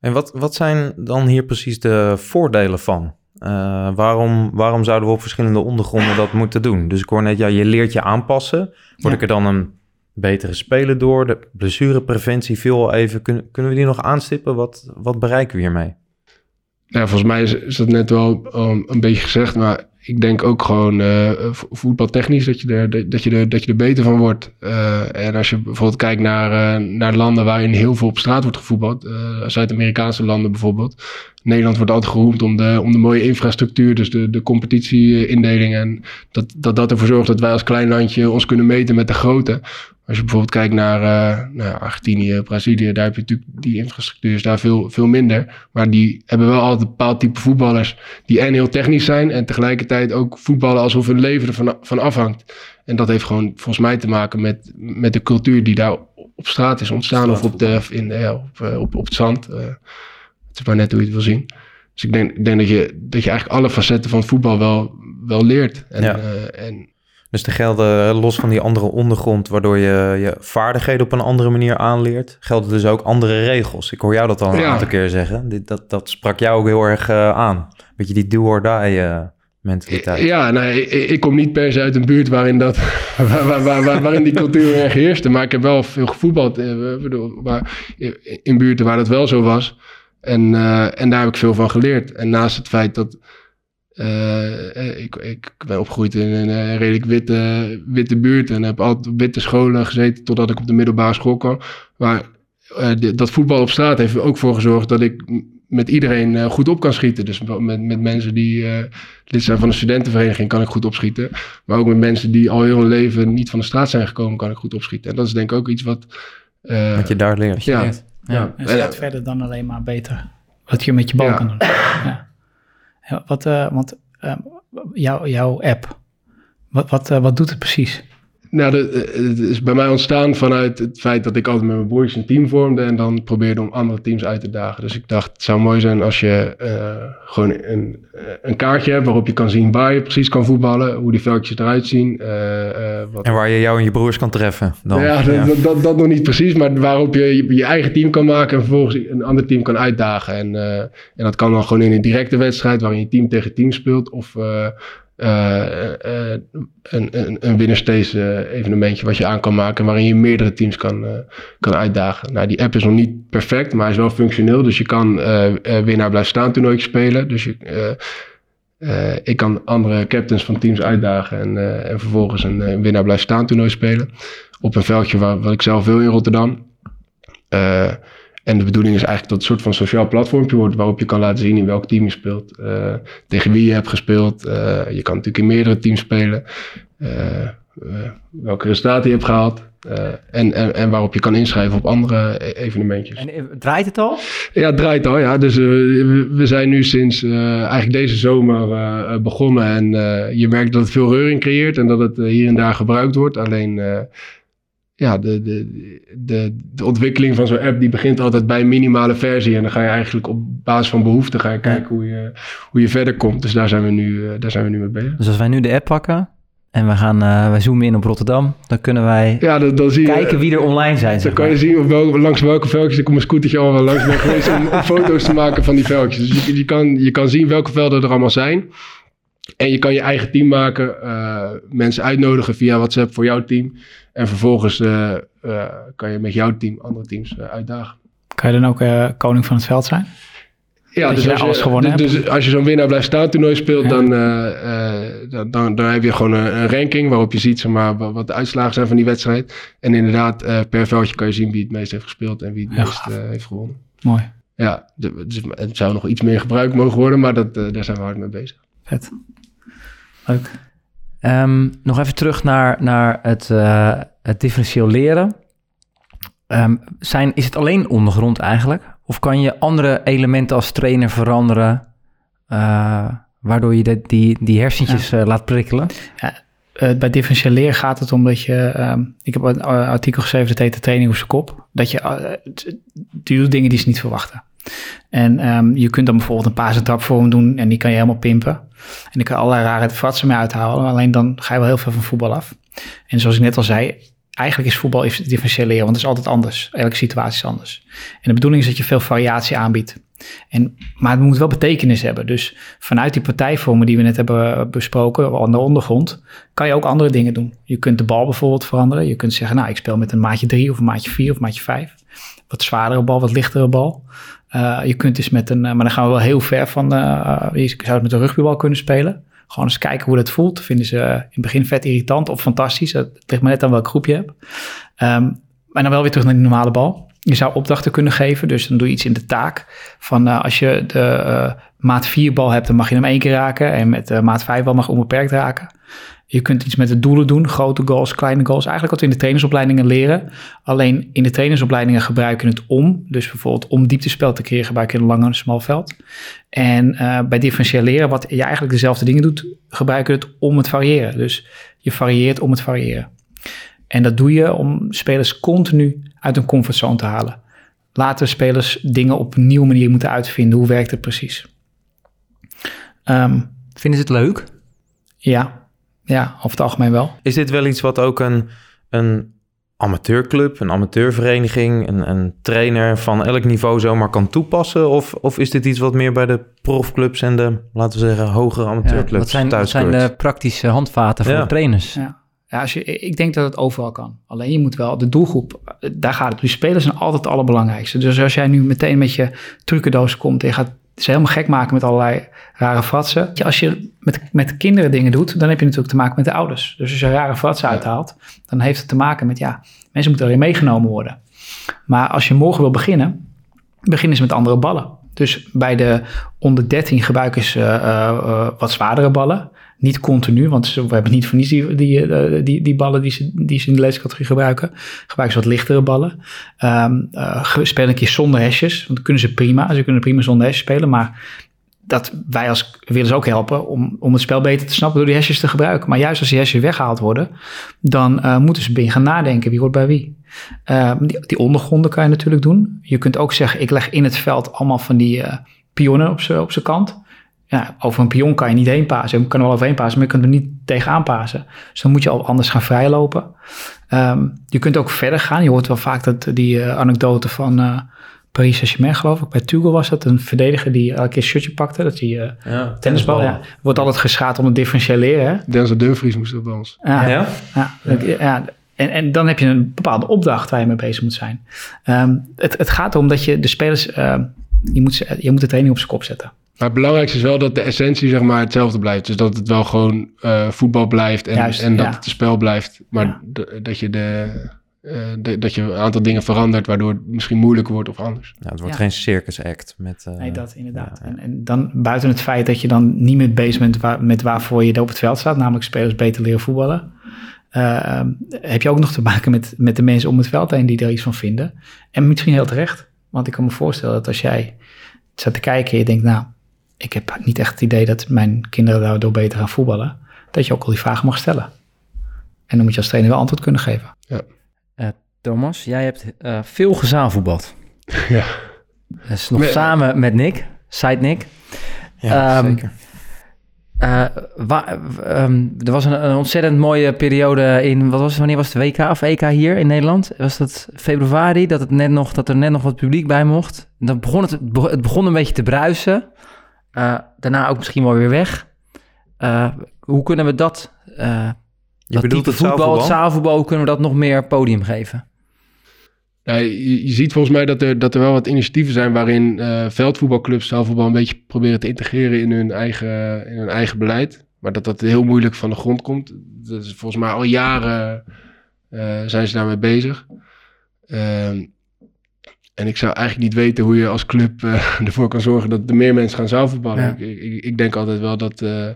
S5: En wat, wat zijn dan hier precies de voordelen van? Uh, waarom, waarom zouden we op verschillende ondergronden dat moeten doen? Dus ik hoor net, ja, je leert je aanpassen. Word ja. ik er dan een betere speler door? De blessurepreventie viel al even. Kun, kunnen we die nog aanstippen? Wat, wat bereiken we hiermee?
S2: Ja, volgens mij is, is dat net wel um, een beetje gezegd, maar ik denk ook gewoon uh, voetbaltechnisch dat je, er, dat, je er, dat je er beter van wordt. Uh, en als je bijvoorbeeld kijkt naar, uh, naar landen waarin heel veel op straat wordt gevoetbald, Zuid-Amerikaanse landen bijvoorbeeld. Nederland wordt altijd geroemd om de, om de mooie infrastructuur, dus de, de competitieindeling. En dat, dat dat ervoor zorgt dat wij als klein landje ons kunnen meten met de grote. Als je bijvoorbeeld kijkt naar, uh, naar Argentinië, Brazilië, daar heb je natuurlijk die infrastructuur is daar veel, veel minder. Maar die hebben wel altijd een bepaald type voetballers die en heel technisch zijn en tegelijkertijd ook voetballen alsof hun leven ervan van afhangt. En dat heeft gewoon volgens mij te maken met, met de cultuur die daar op straat is ontstaan of op, de, in, ja, op, eh, op, op het zand. Uh, het is maar net hoe je het wil zien. Dus ik denk, ik denk dat, je, dat je eigenlijk alle facetten van het voetbal wel, wel leert. En, ja. uh, en
S5: dus er gelden los van die andere ondergrond, waardoor je je vaardigheden op een andere manier aanleert, gelden dus ook andere regels. Ik hoor jou dat al een ja. aantal keer zeggen. Dit, dat, dat sprak jou ook heel erg uh, aan. Beetje die do or die uh, mentaliteit.
S2: Ja, nou, ik, ik, kom niet per se uit een buurt waarin, dat, waar, waar, waar, waarin die cultuur erg heerste. Maar ik heb wel veel gevoetbald in buurten waar dat wel zo was. En, en daar heb ik veel van geleerd. En naast het feit dat uh, ik, ik, ben opgegroeid in een uh, redelijk witte, witte buurt en heb altijd op witte scholen gezeten totdat ik op de middelbare school kwam. Maar uh, dat voetbal op straat heeft er ook voor gezorgd dat ik met iedereen goed op kan schieten. Dus met, met mensen die lid zijn van een studentenvereniging kan ik goed opschieten. Maar ook met mensen die al heel hun leven niet van de straat zijn gekomen kan ik goed opschieten. En dat is denk ik ook iets wat...
S5: wat je daar leert.
S3: Ja, ja. ja. En het gaat verder dan alleen maar beter. Wat je met je bal ja. kan doen. Ja. Wat, uh, want uh, jou, jouw app, wat, wat, uh, wat doet het precies?
S2: Nou, de, het is bij mij ontstaan vanuit het feit dat ik altijd met mijn broers een team vormde en dan probeerde om andere teams uit te dagen. Dus ik dacht, het zou mooi zijn als je uh, gewoon een, een kaartje hebt waarop je kan zien waar je precies kan voetballen, hoe die veldjes eruit zien. Uh,
S5: wat... En waar je jou en je broers kan treffen. Dan.
S2: Ja, ja. Dat, dat, dat, nog niet precies, maar waarop je, je, je eigen team kan maken en vervolgens een ander team kan uitdagen. En, en dat kan dan gewoon in een directe wedstrijd waarin je team tegen team speelt of een, een, een winnerstace evenementje wat je aan kan maken waarin je meerdere teams kan, kan uitdagen. Nou, die app is nog niet perfect, maar hij is wel functioneel. Dus je kan winnaar blijven staan toernooitje spelen. Dus je, ik kan andere captains van teams uitdagen en, en vervolgens een, winnaar blijven staan toernooi spelen. Op een veldje waar, wat ik zelf wil in Rotterdam. En de bedoeling is eigenlijk dat het een soort van sociaal platformpje wordt waarop je kan laten zien in welk team je speelt, uh, tegen wie je hebt gespeeld. Uh, je kan natuurlijk in meerdere teams spelen, uh, welke resultaten je hebt gehaald. en, en, en waarop je kan inschrijven op andere e-, evenementjes.
S1: En draait het al?
S2: Ja, het draait al, ja. Dus we, we, zijn nu sinds eigenlijk deze zomer begonnen. En je merkt dat het veel reuring creëert en dat het hier en daar gebruikt wordt. Alleen ja, de, de, de, de ontwikkeling van zo'n app die begint altijd bij een minimale versie. En dan ga je eigenlijk op basis van behoeften ga je kijken hoe je, hoe je verder komt. Dus daar zijn, we nu, uh, daar zijn we nu mee bezig.
S1: Dus als wij nu de app pakken en we gaan uh, wij zoomen in op Rotterdam, dan kunnen wij ja, dan, dan zie je, kijken wie er online zijn.
S2: Dan kan je zien op welke, langs welke veldjes ik op mijn scootertje allemaal langs ben geweest om, om foto's te maken van die veldjes. Dus je, je, kan, je kan zien welke velden er allemaal zijn. En je kan je eigen team maken, uh, mensen uitnodigen via WhatsApp voor jouw team. En vervolgens uh, uh, kan je met jouw team andere teams uitdagen.
S3: Kan je dan ook koning van het veld zijn?
S2: Ja, dus, als je, dus, dus, als je zo'n winnaar blijft staan toernooi speelt, ja. dan, dan, dan, dan, heb je gewoon een, een, ranking waarop je ziet zeg maar, wat de uitslagen zijn van die wedstrijd. En inderdaad, per veldje kan je zien wie het meest heeft gespeeld en wie het ja. meest heeft gewonnen.
S3: Mooi.
S2: Ja, dus het zou nog iets meer gebruikt mogen worden, maar dat, daar zijn we hard mee bezig.
S3: Vet. Leuk.
S1: Um, nog even terug naar, naar het, uh, het differentieel leren. Um, zijn, is het alleen ondergrond eigenlijk? Of kan je andere elementen als trainer veranderen? Uh, waardoor je de, die, die hersentjes laat prikkelen?
S3: Ja, bij differentiële gaat het om dat je... Ehm, ik heb een artikel geschreven, dat heet de training op zijn kop. Dat je, doet dingen die ze niet verwachten. En um, je kunt dan bijvoorbeeld een paas- en trapvorm doen en die kan je helemaal pimpen. En dan kan allerlei rare fratsen mee uithalen. Alleen dan ga je wel heel veel van voetbal af. En zoals ik net al zei, eigenlijk is voetbal differentiëren, want het is altijd anders. Elke situatie is anders. En de bedoeling is dat je veel variatie aanbiedt. En, maar het moet wel betekenis hebben. Dus vanuit die partijvormen die we net hebben besproken, aan de ondergrond, kan je ook andere dingen doen. Je kunt de bal bijvoorbeeld veranderen. Je kunt zeggen, nou, ik speel met een maatje 3 of een maatje 4 of een maatje 5. Wat zwaardere bal, wat lichtere bal. Uh, je kunt dus met een, uh, maar dan gaan we wel heel ver van, uh, je zou het met een rugbybal kunnen spelen. Gewoon eens kijken hoe dat voelt. Dat vinden ze in het begin vet irritant of fantastisch. Het ligt maar net aan welk groep je hebt. Um, maar dan wel weer terug naar die normale bal. Je zou opdrachten kunnen geven, dus dan doe je iets in de taak. Van als je de maat 4 bal hebt, dan mag je hem één keer raken. En met de maat 5 bal mag je onbeperkt raken. Je kunt iets met de doelen doen, grote goals, kleine goals. Eigenlijk wat we in de trainersopleidingen leren. Alleen in de trainersopleidingen gebruiken het om. Dus bijvoorbeeld om dieptespel te creëren gebruik je een lang en een smal veld. En uh, bij differentiëren, wat je eigenlijk dezelfde dingen doet, gebruiken het om het variëren. Dus je varieert om het variëren. En dat doe je om spelers continu uit een comfortzone te halen. Laten spelers dingen op een nieuwe manier moeten uitvinden. Hoe werkt het precies?
S1: Um, Vinden ze het leuk?
S3: Ja, ja, over het algemeen wel.
S5: Is dit wel iets wat ook een, een amateurclub, een amateurvereniging, een, een trainer van elk niveau zomaar kan toepassen? Of, of is dit iets wat meer bij de profclubs en de, laten we zeggen, hogere amateurclubs ja, wat
S1: zijn,
S5: wat
S1: zijn de praktische handvaten voor trainers?
S3: Ja. Ja, als je, ik denk dat het overal kan. Alleen je moet wel, de doelgroep, daar gaat het. Die spelers zijn altijd het allerbelangrijkste. Dus als jij nu meteen met je trucendoos komt en je gaat ze helemaal gek maken met allerlei rare fratsen. Als je met, met kinderen dingen doet, dan heb je natuurlijk te maken met de ouders. Dus als je rare fratsen uithaalt, dan heeft het te maken met, ja, mensen moeten erin meegenomen worden. Maar als je morgen wil beginnen, begin eens met andere ballen. Dus bij de onder 13 gebruiken ze uh, uh, wat zwaardere ballen. Niet continu, want we hebben niet voor niets die, die, eh, die, die ballen die ze, die ze in de leescategorie gebruiken. Gebruiken ze wat lichtere ballen. Um, spelen een keer zonder hesjes, want kunnen ze prima. Ze kunnen prima zonder hesjes spelen, maar dat wij als willen ze ook helpen om, om het spel beter te snappen door die hesjes te gebruiken. Maar juist als die hesjes weggehaald worden, dan uh, moeten ze gaan nadenken wie hoort bij wie. Die, die, ondergronden kan je natuurlijk doen. Je kunt ook zeggen, ik leg in het veld allemaal van die uh, pionnen op zijn op kant ja, over een pion kan je niet heen pasen. Je kan er wel overheen pasen, maar je kunt er niet tegenaan pasen. Dus dan moet je al anders gaan vrijlopen. Um, je kunt ook verder gaan. Je hoort wel vaak dat die uh, anekdote van uh, Paris Saint-Germain, geloof ik. Bij Tuchel was dat een verdediger die elke keer een shirtje pakte. Dat hij uh, ja, tennisbal, ja, wordt altijd geschaad om het differentiëren.
S2: Denzel Dumfries moest dat bij ons.
S3: Ja, ja? ja, ja. En, en dan heb je een bepaalde opdracht waar je mee bezig moet zijn. Um, het, het gaat erom dat je de spelers... je, moet, je moet de training op zijn kop zetten.
S2: Maar het belangrijkste is wel dat de essentie zeg maar hetzelfde blijft. Dus dat het wel gewoon uh, voetbal blijft en, Juist, en dat ja. het spel blijft. Maar ja. dat je de, uh, de, dat je een aantal dingen verandert waardoor het misschien moeilijker wordt of anders.
S5: Ja, het wordt geen circus act met.
S3: Uh, nee, dat inderdaad. En, en, dan buiten het feit dat je dan niet meer bezig bent waar, met waarvoor je op het veld staat, namelijk spelers beter leren voetballen. heb je ook nog te maken met, met de mensen om het veld heen die er iets van vinden. En misschien heel terecht. Want ik kan me voorstellen dat als jij zat te kijken en je denkt, nou, ik heb niet echt het idee dat mijn kinderen daardoor beter gaan voetballen. Dat je ook al die vragen mag stellen. En dan moet je als trainer wel antwoord kunnen geven.
S2: Ja.
S1: Uh, Thomas, jij hebt uh, veel gezaalvoetbald.
S2: Ja.
S1: Dus nog samen met Nick, Side Nick.
S5: Ja, um, zeker.
S1: Uh, wa, um, er was een, een, ontzettend mooie periode in, wat was het, wanneer was het WK of EK hier in Nederland? Was dat februari, dat, het net nog, dat er net nog wat publiek bij mocht? Dan begon het, het begon een beetje te bruisen. Uh, daarna ook misschien wel weer weg. Uh, hoe kunnen we dat, uh,
S5: je dat bedoelt het voetbal, zaalvoetbal?
S1: het zaalvoetbal, hoe kunnen we dat nog meer podium geven?
S2: Ja, je, je, ziet volgens mij dat er, dat er wel wat initiatieven zijn waarin veldvoetbalclubs zaalvoetbal een beetje proberen te integreren in hun eigen, in hun eigen beleid. Maar dat dat heel moeilijk van de grond komt. Dat is volgens mij al jaren zijn ze daarmee bezig. Ehm, en ik zou eigenlijk niet weten hoe je als club uh, ervoor kan zorgen dat er meer mensen gaan zaalvoetballen. Ja. Ik, ik, ik, denk altijd wel dat uh,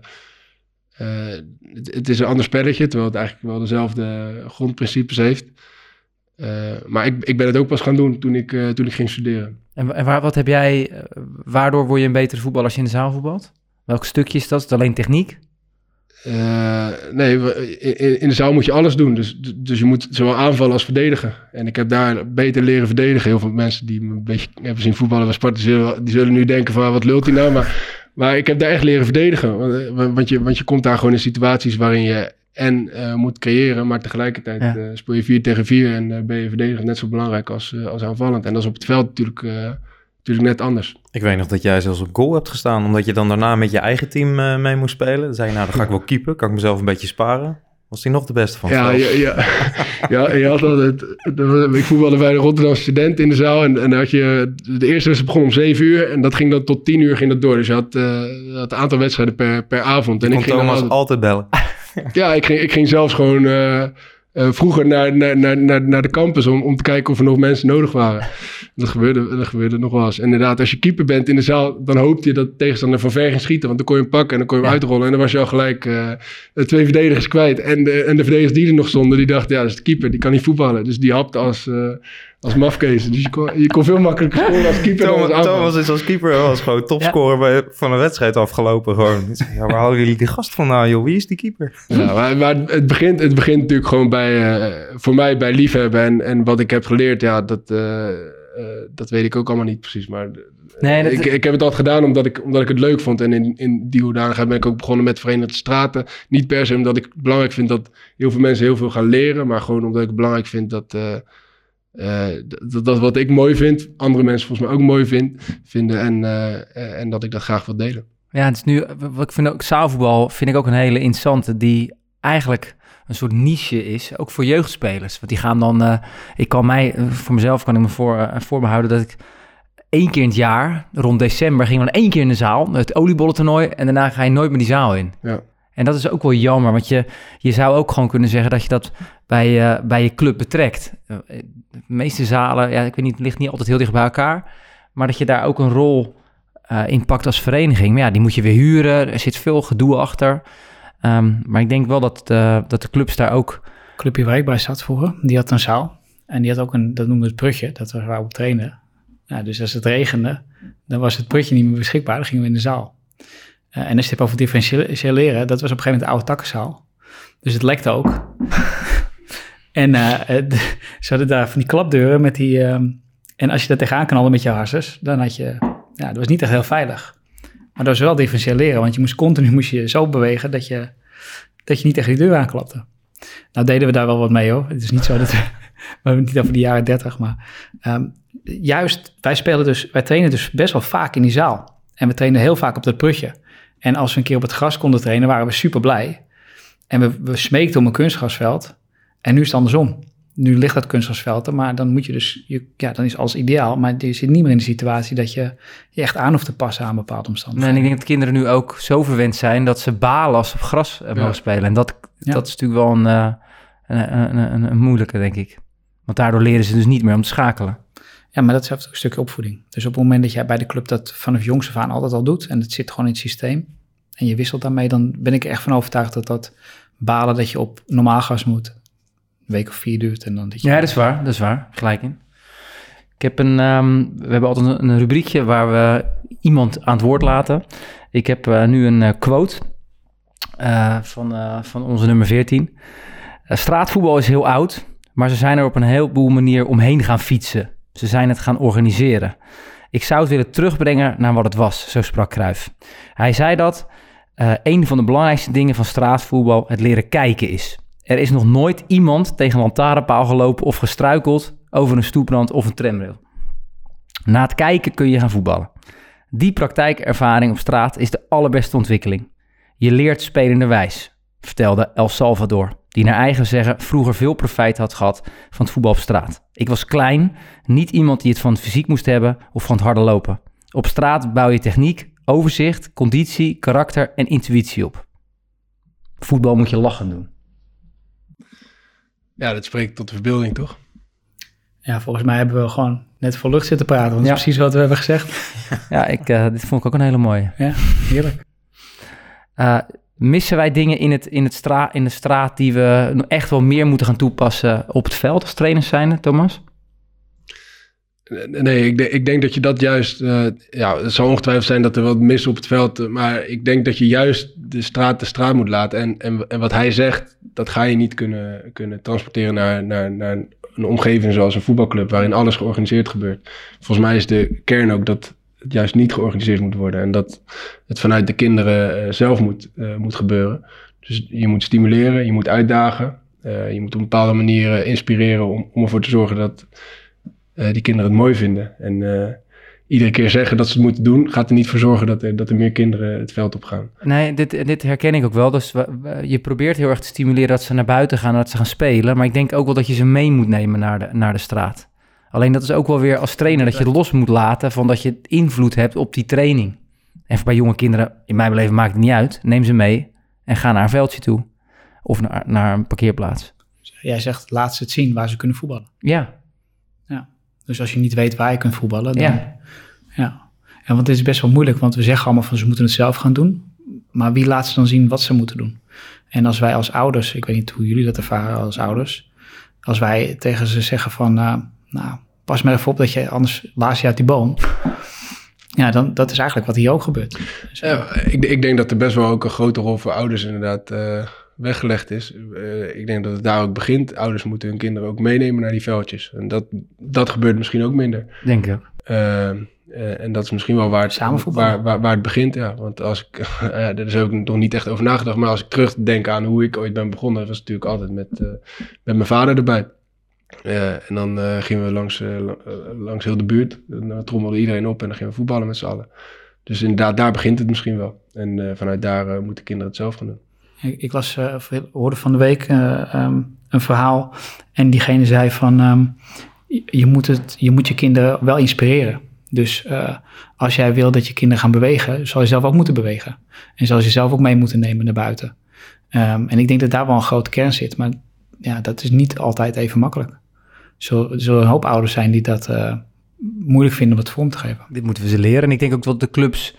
S2: uh, het, het, is een ander spelletje, terwijl het eigenlijk wel dezelfde grondprincipes heeft. maar ik, ik ben het ook pas gaan doen toen ik, toen ik ging studeren.
S1: En, en waar, wat heb jij, waardoor word je een betere voetballer als je in de zaal voetbalt? Welk stukje is dat? Is het alleen techniek?
S2: Uh, nee, in, in, de zaal moet je alles doen. Dus, dus je moet zowel aanvallen als verdedigen. En ik heb daar beter leren verdedigen. Heel veel mensen die me een beetje hebben zien voetballen bij Sparta, die zullen, die zullen nu denken van wat lult hij nou? Maar, maar ik heb daar echt leren verdedigen. Want, want, je, want je komt daar gewoon in situaties waarin je en uh, moet creëren, maar tegelijkertijd ja. uh, speel je 4 tegen 4 en uh, ben je verdediger net zo belangrijk als, als aanvallend. En dat is op het veld natuurlijk natuurlijk net anders.
S5: Ik weet nog dat jij zelfs op goal hebt gestaan, omdat je dan daarna met je eigen team uh, mee moest spelen. Dan zei je, nou, dan ga ik wel keeper, kan ik mezelf een beetje sparen. Was hij nog de beste van
S2: ja, ja, ja, ja, je had altijd, ik voetbalde bij de Rotterdamse student in de zaal en, en had je, de eerste wedstrijd begon om 7 uur en dat ging dan tot 10 uur ging dat door. Dus je had, uh, had een aantal wedstrijden per, per avond.
S5: Je
S2: en
S5: ik ging Thomas altijd, altijd bellen.
S2: ja, ik ging, ik ging zelfs gewoon... Uh, uh, vroeger naar, naar, naar, naar de campus om, om te kijken of er nog mensen nodig waren. Dat gebeurde, dat gebeurde nog wel eens. En inderdaad, als je keeper bent in de zaal, dan hoopte je dat de tegenstander van ver ging schieten. Want dan kon je hem pakken en dan kon je hem uitrollen. En dan was je al gelijk uh, twee verdedigers kwijt. En de, en de verdedigers die er nog stonden, die dachten, ja, dat is de keeper, die kan niet voetballen. Dus die hapte als, uh, als mafkees. Dus je kon, je kon veel makkelijker scoren als keeper
S5: Thomas,
S2: dan als
S5: Thomas is als keeper was gewoon topscorer bij, van een wedstrijd afgelopen. Gewoon. Ja, waar halen jullie die gast van nou, joh? Wie is die keeper?
S2: Ja, maar, maar het, begint, het begint natuurlijk gewoon bij, uh, voor mij bij liefhebben. En, en wat ik heb geleerd, ja, dat, uh, uh, dat weet ik ook allemaal niet precies. Maar nee, dat... ik, ik heb het altijd gedaan omdat ik, omdat ik het leuk vond. En in, in die hoedanigheid ben ik ook begonnen met Verenigde Straten. Niet per se omdat ik belangrijk vind dat heel veel mensen heel veel gaan leren. Maar gewoon omdat ik het belangrijk vind dat... Uh, dat, dat wat ik mooi vind, andere mensen volgens mij ook mooi vind, vinden en, uh, en dat ik dat graag wil delen.
S1: Ja, het is nu, wat ik vind ook, zaalvoetbal vind ik ook een hele interessante, die eigenlijk een soort niche is, ook voor jeugdspelers. Want die gaan dan, uh, ik kan mij, voor mezelf kan ik me voor, voor me houden dat ik één keer in het jaar, rond december, ging dan één keer in de zaal, het oliebollentoernooi, en daarna ga je nooit meer die zaal in.
S2: Ja.
S1: En dat is ook wel jammer, want je, je zou ook gewoon kunnen zeggen dat je dat bij, uh, bij je club betrekt. Uh, de meeste zalen, ja, ik weet niet, ligt niet altijd heel dicht bij elkaar, maar dat je daar ook een rol uh, in pakt als vereniging. Maar ja, die moet je weer huren, er zit veel gedoe achter. Um, maar ik denk wel dat, dat de clubs daar ook...
S3: Clubje waar ik bij zat vroeger, die had een zaal. En die had ook een, dat noemde het prutje, dat we waar op trainen. Ja, dus als het regende, dan was het prutje niet meer beschikbaar, dan gingen we in de zaal. Uh, en als je het hebt over differentiëleren, dat was op een gegeven moment de oude takkenzaal. Dus het lekte ook. en uh, ze hadden daar van die klapdeuren met die... Uh, en als je daar tegenaan knalde met je harses, dan had je... Ja, dat was niet echt heel veilig. Maar dat was wel differentiëleren, want je moest continu moest je zo bewegen dat je, dat je niet tegen die deur aanklapte. Nou deden we daar wel wat mee hoor. Het is niet zo dat we... we hebben niet over de jaren dertig, maar... Um, juist, wij spelen dus... Wij trainen dus best wel vaak in die zaal. En we trainen heel vaak op dat prutje. En als we een keer op het gras konden trainen, waren we super blij. En we, we smeekten om een kunstgrasveld. En nu is het andersom. Nu ligt dat kunstgrasveld er, maar dan moet je dus, je, ja, dan is alles ideaal. Maar je zit niet meer in de situatie dat je je echt aan hoeft te passen aan bepaalde omstandigheden.
S1: Nee, en ik denk dat kinderen nu ook zo verwend zijn dat ze balen als ze op gras ja. mogen spelen. En dat, ja. dat is natuurlijk wel een, uh, een, een, een, een moeilijke, denk ik. Want daardoor leren ze dus niet meer om te schakelen.
S3: Ja, maar dat is ook een stukje opvoeding. Dus op het moment dat jij bij de club dat vanaf jongs af aan altijd al doet... en het zit gewoon in het systeem... en je wisselt daarmee... dan ben ik echt van overtuigd dat dat balen dat je op normaal gas moet... een week of vier duurt en dan...
S1: Ja, dat is waar. Dat is waar. Gelijk in. Ik heb een... Um, we hebben altijd een, rubriekje waar we iemand aan het woord laten. Ik heb uh, nu een uh, quote uh, van, van onze nummer 14. straatvoetbal is heel oud... maar ze zijn er op een heleboel manier omheen gaan fietsen... Ze zijn het gaan organiseren. Ik zou het willen terugbrengen naar wat het was, zo sprak Cruijff. Hij zei dat uh, een van de belangrijkste dingen van straatvoetbal het leren kijken is. Er is nog nooit iemand tegen een lantaarnpaal gelopen of gestruikeld over een stoeprand of een tramrail. Na het kijken kun je gaan voetballen. Die praktijkervaring op straat is de allerbeste ontwikkeling. Je leert spelende wijs, vertelde El Salvador die naar eigen zeggen vroeger veel profijt had gehad van het voetbal op straat. Ik was klein, niet iemand die het van het fysiek moest hebben of van het harde lopen. Op straat bouw je techniek, overzicht, conditie, karakter en intuïtie op. Voetbal moet je lachen doen.
S2: Ja, dat spreekt tot de verbeelding, toch?
S3: Ja, volgens mij hebben we gewoon net voor lucht zitten praten. Want ja. dat is precies wat we hebben gezegd.
S1: Ja, ik, uh, dit vond ik ook een hele mooie.
S3: Ja, heerlijk.
S1: Uh, missen wij dingen in, het, in, het stra in de straat die we echt wel meer moeten gaan toepassen op het veld als trainers zijn, Thomas?
S2: Nee, ik, ik, denk dat je dat juist... Uh, ja, het zal ongetwijfeld zijn dat er wat mis op het veld... maar ik denk dat je juist de straat de straat moet laten. En, en, en wat hij zegt, dat ga je niet kunnen, kunnen transporteren naar, naar, naar een omgeving zoals een voetbalclub... waarin alles georganiseerd gebeurt. Volgens mij is de kern ook dat juist niet georganiseerd moet worden... en dat het vanuit de kinderen uh, zelf moet, uh, moet gebeuren. Dus je moet stimuleren, je moet uitdagen... je moet op een bepaalde manier inspireren om, om ervoor te zorgen dat die kinderen het mooi vinden. En iedere keer zeggen dat ze het moeten doen, gaat er niet voor zorgen dat er, dat er meer kinderen het veld op gaan.
S1: Nee, dit, dit herken ik ook wel. Dus je probeert heel erg te stimuleren dat ze naar buiten gaan, dat ze gaan spelen. Maar ik denk ook wel dat je ze mee moet nemen naar de, naar de straat. Alleen dat is ook wel weer als trainer dat je los moet laten van dat je invloed hebt op die training. En bij jonge kinderen, in mijn beleving maakt het niet uit. Neem ze mee en ga naar een veldje toe. Of naar, naar een parkeerplaats.
S3: Jij zegt, laat ze het zien waar ze kunnen voetballen.
S1: Ja,
S3: dus als je niet weet waar je kunt voetballen, dan... Ja. ja. En want het is best wel moeilijk, want we zeggen allemaal van ze moeten het zelf gaan doen. Maar wie laat ze dan zien wat ze moeten doen? En als wij als ouders, ik weet niet hoe jullie dat ervaren als ouders, als wij tegen ze zeggen van, uh, nou, pas maar even op dat je anders laat je uit die boom. Ja, dan, dat is eigenlijk wat hier ook gebeurt.
S2: ja, ik, ik, denk dat er best wel ook een grote rol voor ouders inderdaad uh, weggelegd is. Uh, ik denk dat het daar ook begint. Ouders moeten hun kinderen ook meenemen naar die veldjes. En dat, dat gebeurt misschien ook minder.
S1: Denk ik.
S2: Uh, en dat is misschien wel waar het, waar, waar, waar, het begint. Ja. Want als ik, daar is ook nog niet echt over nagedacht. Maar als ik terugdenk aan hoe ik ooit ben begonnen, was het natuurlijk altijd met, met mijn vader erbij. En dan gingen we langs, langs heel de buurt. Dan trommelde iedereen op en dan gingen we voetballen met z'n allen. Dus inderdaad, daar begint het misschien wel. En vanuit daar moeten kinderen het zelf gaan doen.
S3: Ik, ik las, hoorde van de week um, een verhaal en diegene zei van um, je, moet het, je moet je kinderen wel inspireren. Dus als jij wil dat je kinderen gaan bewegen, zal je zelf ook moeten bewegen. En zal je zelf ook mee moeten nemen naar buiten. Um, en ik denk dat daar wel een grote kern zit, maar ja, dat is niet altijd even makkelijk. Er zullen een hoop ouders zijn die dat moeilijk vinden om het vorm te geven.
S1: Dit moeten we ze leren. En ik denk ook dat de clubs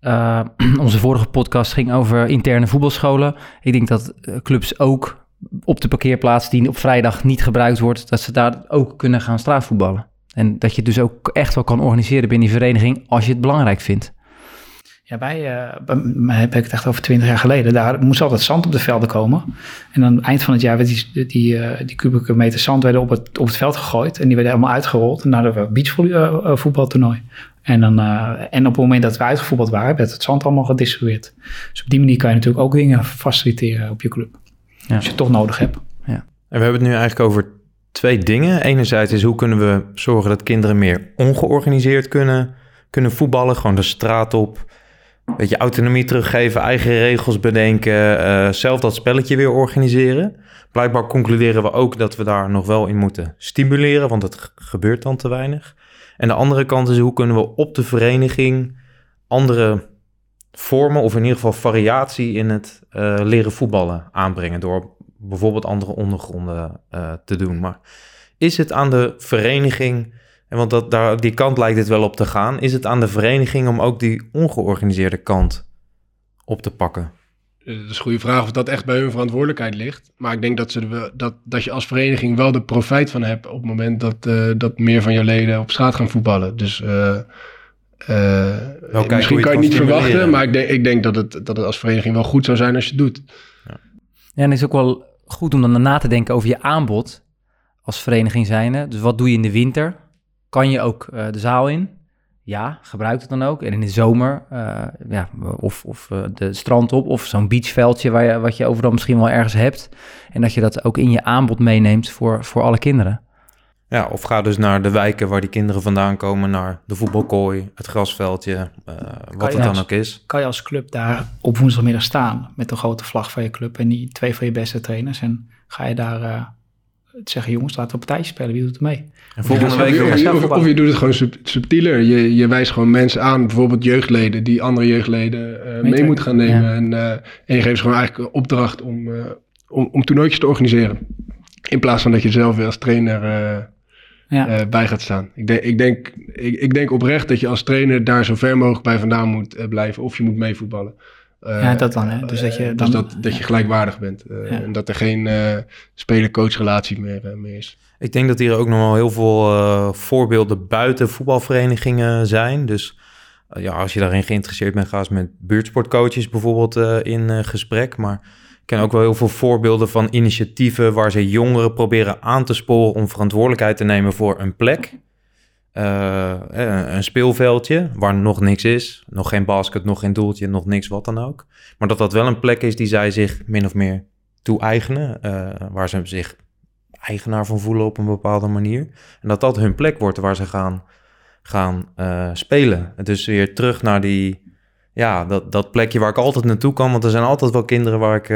S1: uh, onze vorige podcast ging over interne voetbalscholen. Ik denk dat eh, clubs ook op de parkeerplaats die op vrijdag niet gebruikt wordt, dat ze daar ook kunnen gaan straatvoetballen. En dat je het dus ook echt wel kan organiseren binnen die vereniging als je het belangrijk vindt.
S3: Ja, bij, uh, heb ik het echt over twintig jaar geleden. Daar moest altijd zand op de velden komen. En aan het eind van het jaar werd die, die, uh, die kubieke meter zand werden op het, op het veld gegooid. En die werden allemaal uitgerold naar de beachvoetbaltoernooi. En, dan, uh, en op het moment dat we uitgevoetbald waren, werd het zand allemaal gedistribueerd. Dus op die manier kan je natuurlijk ook dingen faciliteren op je club. Ja. Als je het toch nodig hebt.
S5: Ja. En we hebben het nu eigenlijk over twee dingen. Enerzijds is hoe kunnen we zorgen dat kinderen meer ongeorganiseerd kunnen, kunnen voetballen. Gewoon de straat op. Een beetje autonomie teruggeven, eigen regels bedenken. Uh, zelf dat spelletje weer organiseren. Blijkbaar concluderen we ook dat we daar nog wel in moeten stimuleren, want het gebeurt dan te weinig. En de andere kant is hoe kunnen we op de vereniging andere vormen of in ieder geval variatie in het uh, leren voetballen aanbrengen door bijvoorbeeld andere ondergronden uh, te doen. Maar is het aan de vereniging, en want dat, daar, die kant lijkt het wel op te gaan, is het aan de vereniging om ook die ongeorganiseerde kant op te pakken?
S2: Dat is een goede vraag of dat echt bij hun verantwoordelijkheid ligt. Maar ik denk dat, ze dat, dat je als vereniging wel de profijt van hebt op het moment dat, uh, dat meer van je leden op straat gaan voetballen. Dus uh, uh, misschien kan je het niet verwachten, maar ik denk, ik denk dat, het, dat het als vereniging wel goed zou zijn als je het doet.
S1: Ja, ja en het is ook wel goed om dan na te denken over je aanbod als vereniging zijnde. Dus wat doe je in de winter? Kan je ook de zaal in? ja, gebruik het dan ook. En in de zomer, uh, ja, of, of uh, de strand op, of zo'n beachveldje waar je, wat je overal misschien wel ergens hebt. En dat je dat ook in je aanbod meeneemt voor, voor alle kinderen.
S5: Ja, of ga dus naar de wijken waar die kinderen vandaan komen, naar de voetbalkooi, het grasveldje, uh, wat het dan ook is.
S3: Kan je als club daar op woensdagmiddag staan met de grote vlag van je club en die twee van je beste trainers en ga je daar zeggen, jongens, laten we een partijtje spelen. Wie doet er mee?
S2: En volgende week of, je, of, of, je doet het gewoon sub, subtieler. Je, je wijst gewoon mensen aan, bijvoorbeeld jeugdleden, die andere jeugdleden uh, mee moeten gaan nemen. En, uh, en je geeft ze gewoon eigenlijk een opdracht om, uh, om, om toernooitjes te organiseren. In plaats van dat je zelf weer als trainer ja. bij gaat staan. Ik, denk, ik, denk, ik, ik, denk oprecht dat je als trainer daar zo ver mogelijk bij vandaan moet blijven. Of je moet meevoetballen.
S3: Ja, dat dan. Hè? Dus, dat je,
S2: dus dat, dat je gelijkwaardig bent. En dat er geen speler-coach relatie meer, meer is.
S5: Ik denk dat hier ook nog wel heel veel voorbeelden buiten voetbalverenigingen zijn. Dus ja, als je daarin geïnteresseerd bent, ga eens met buurtsportcoaches bijvoorbeeld in gesprek. Maar ik ken ook wel heel veel voorbeelden van initiatieven waar ze jongeren proberen aan te sporen om verantwoordelijkheid te nemen voor een plek. Uh, een speelveldje waar nog niks is. Nog geen basket, nog geen doeltje, nog niks wat dan ook. Maar dat dat wel een plek is die zij zich min of meer toe-eigenen. Uh, waar ze zich eigenaar van voelen op een bepaalde manier. En dat dat hun plek wordt waar ze gaan, gaan uh, spelen. Dus weer terug naar die ja, dat, dat plekje waar ik altijd naartoe kan. Want er zijn altijd wel kinderen waar ik,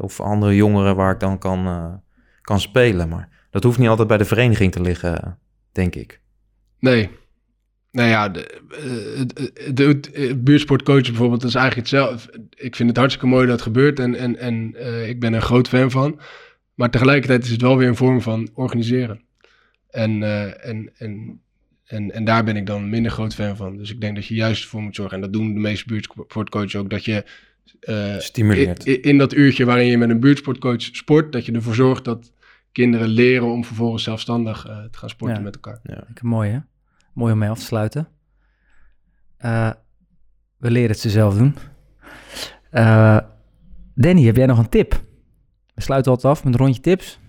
S5: of andere jongeren waar ik dan kan, kan spelen. Maar dat hoeft niet altijd bij de vereniging te liggen, denk ik.
S2: Nee. Nou ja, de, de, de, de buurtsportcoach bijvoorbeeld, is eigenlijk hetzelfde. Ik vind het hartstikke mooi dat het gebeurt en, en, en uh, ik ben er een groot fan van. Maar tegelijkertijd is het wel weer een vorm van organiseren. En, en, en en, en daar ben ik dan minder groot fan van. Dus ik denk dat je juist voor moet zorgen. En dat doen de meeste buurtsportcoaches ook. Dat je
S5: uh, stimuleert.
S2: In, in, dat uurtje waarin je met een buurtsportcoach sport. Dat je ervoor zorgt dat kinderen leren om vervolgens zelfstandig uh, te gaan sporten met elkaar.
S1: Ja. Mooi hè? Mooi om mee af te sluiten. Uh, we leren het ze zelf doen. Danny, heb jij nog een tip? We sluiten altijd af met een rondje tips.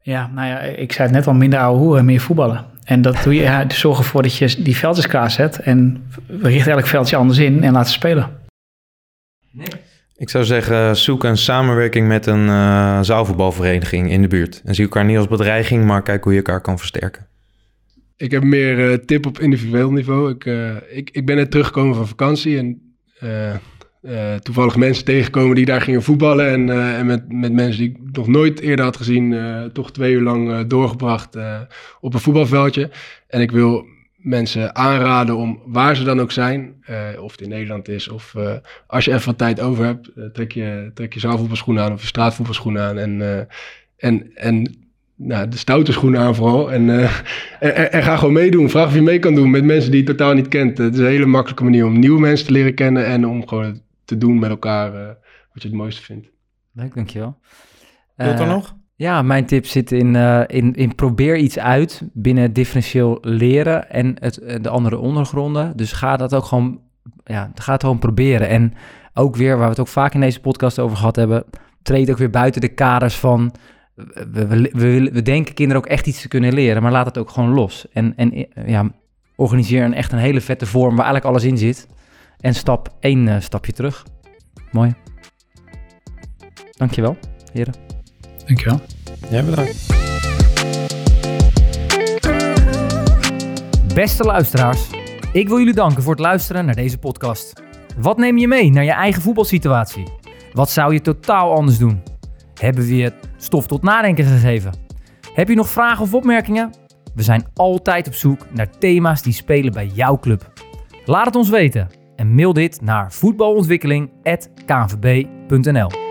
S3: Ja, nou ja, ik zei het net al, minder ouwe hoeren, meer voetballen. En dat doe je, ja, dus zorg ervoor dat je die veldjes klaar zet en richt elk veldje anders in en laat ze spelen.
S5: Nee. Ik zou zeggen, zoek een samenwerking met een uh, zaalvoetbalvereniging in de buurt. En zie elkaar niet als bedreiging, maar kijk hoe je elkaar kan versterken.
S2: Ik heb meer uh, tip op individueel niveau. Ik, uh, ik, ik ben net teruggekomen van vakantie en uh, toevallig mensen tegenkomen die daar gingen voetballen. En, en met, met mensen die ik nog nooit eerder had gezien, toch twee uur lang doorgebracht op een voetbalveldje. En ik wil mensen aanraden om waar ze dan ook zijn, of het in Nederland is, of als je even wat tijd over hebt, trek je, trek je zaalvoetbalschoenen aan of je straatvoetbalschoenen aan. En, en, en nou, de stoute schoenen aan vooral. En, en, en, ga gewoon meedoen. Vraag of je mee kan doen met mensen die je totaal niet kent. Het is een hele makkelijke manier om nieuwe mensen te leren kennen en om gewoon te doen met elkaar uh, wat je het mooiste vindt.
S1: Leuk, dankjewel.
S5: Wilt er uh, nog?
S1: Ja, mijn tip zit in, uh, in, in probeer iets uit binnen differentieel leren en het, de andere ondergronden. Dus ga dat ook gewoon, ja, ga het gewoon proberen. En ook weer, waar we het ook vaak in deze podcast over gehad hebben, treed ook weer buiten de kaders van we, we, we, we, denken kinderen ook echt iets te kunnen leren, maar laat het ook gewoon los. En, en ja, organiseer een echt een hele vette vorm waar eigenlijk alles in zit. En stap één uh, stapje terug. Mooi. Dankjewel, heren.
S3: Dankjewel.
S5: Jij ja, bedankt.
S4: Beste luisteraars, ik wil jullie danken voor het luisteren naar deze podcast. Wat neem je mee naar je eigen voetbalsituatie? Wat zou je totaal anders doen? Hebben we je stof tot nadenken gegeven? Heb je nog vragen of opmerkingen? We zijn altijd op zoek naar thema's die spelen bij jouw club. Laat het ons weten en mail dit naar voetbalontwikkeling.kvb.nl.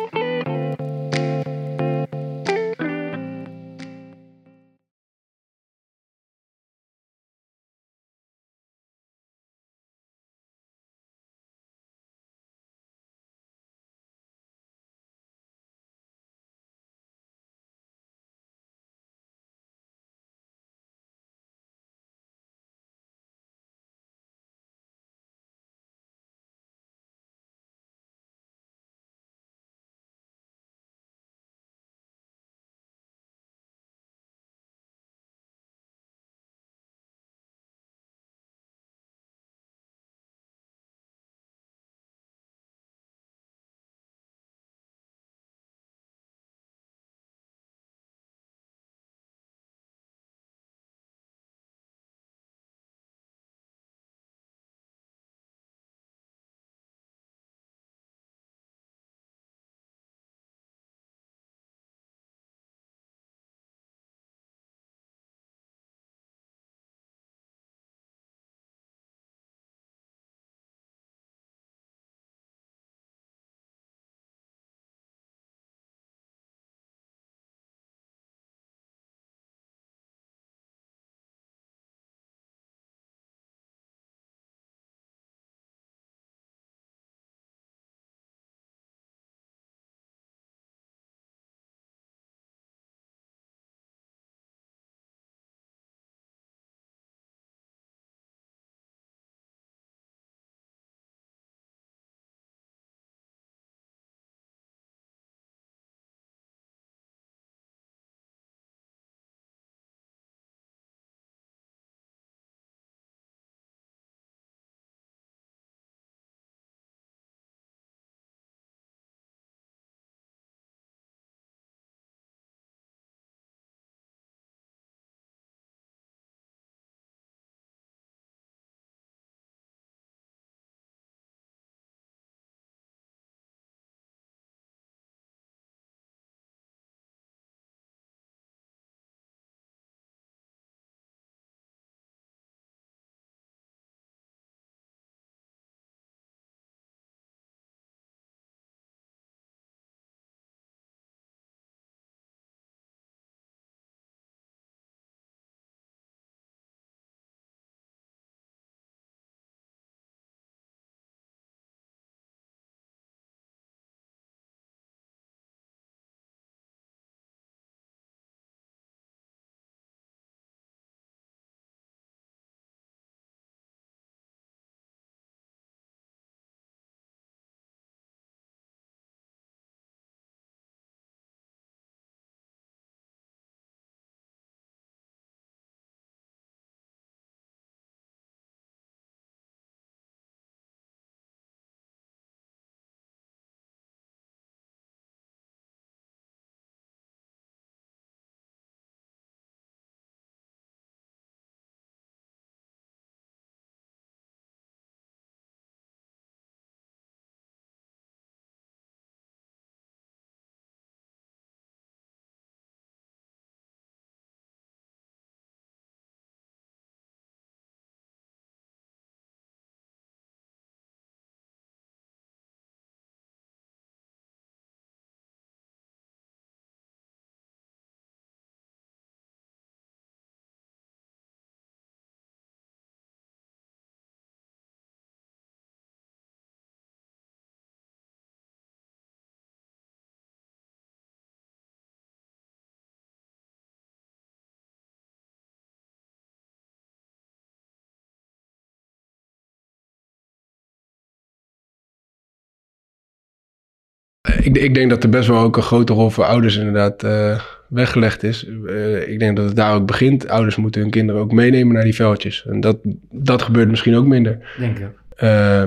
S2: ik, ik, denk dat er best wel ook een grote rol voor ouders inderdaad uh, weggelegd is. Uh, ik denk dat het daar ook begint. Ouders moeten hun kinderen ook meenemen naar die veldjes. En dat, dat gebeurt misschien ook minder.
S1: Denk ik.
S2: Uh,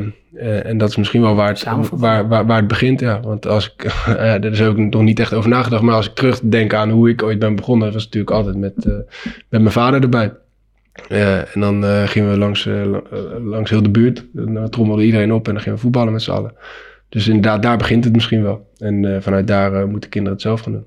S2: en dat is misschien wel waar het, waar, waar, waar het begint. Ja. Want als ik, daar is ook nog niet echt over nagedacht. Maar als ik terugdenk aan hoe ik ooit ben begonnen, was het natuurlijk altijd met, met mijn vader erbij. en dan gingen we langs, langs heel de buurt. Dan trommelde iedereen op en dan gingen we voetballen met z'n allen. Dus inderdaad, daar begint het misschien wel. En vanuit daar moeten kinderen het zelf gaan doen.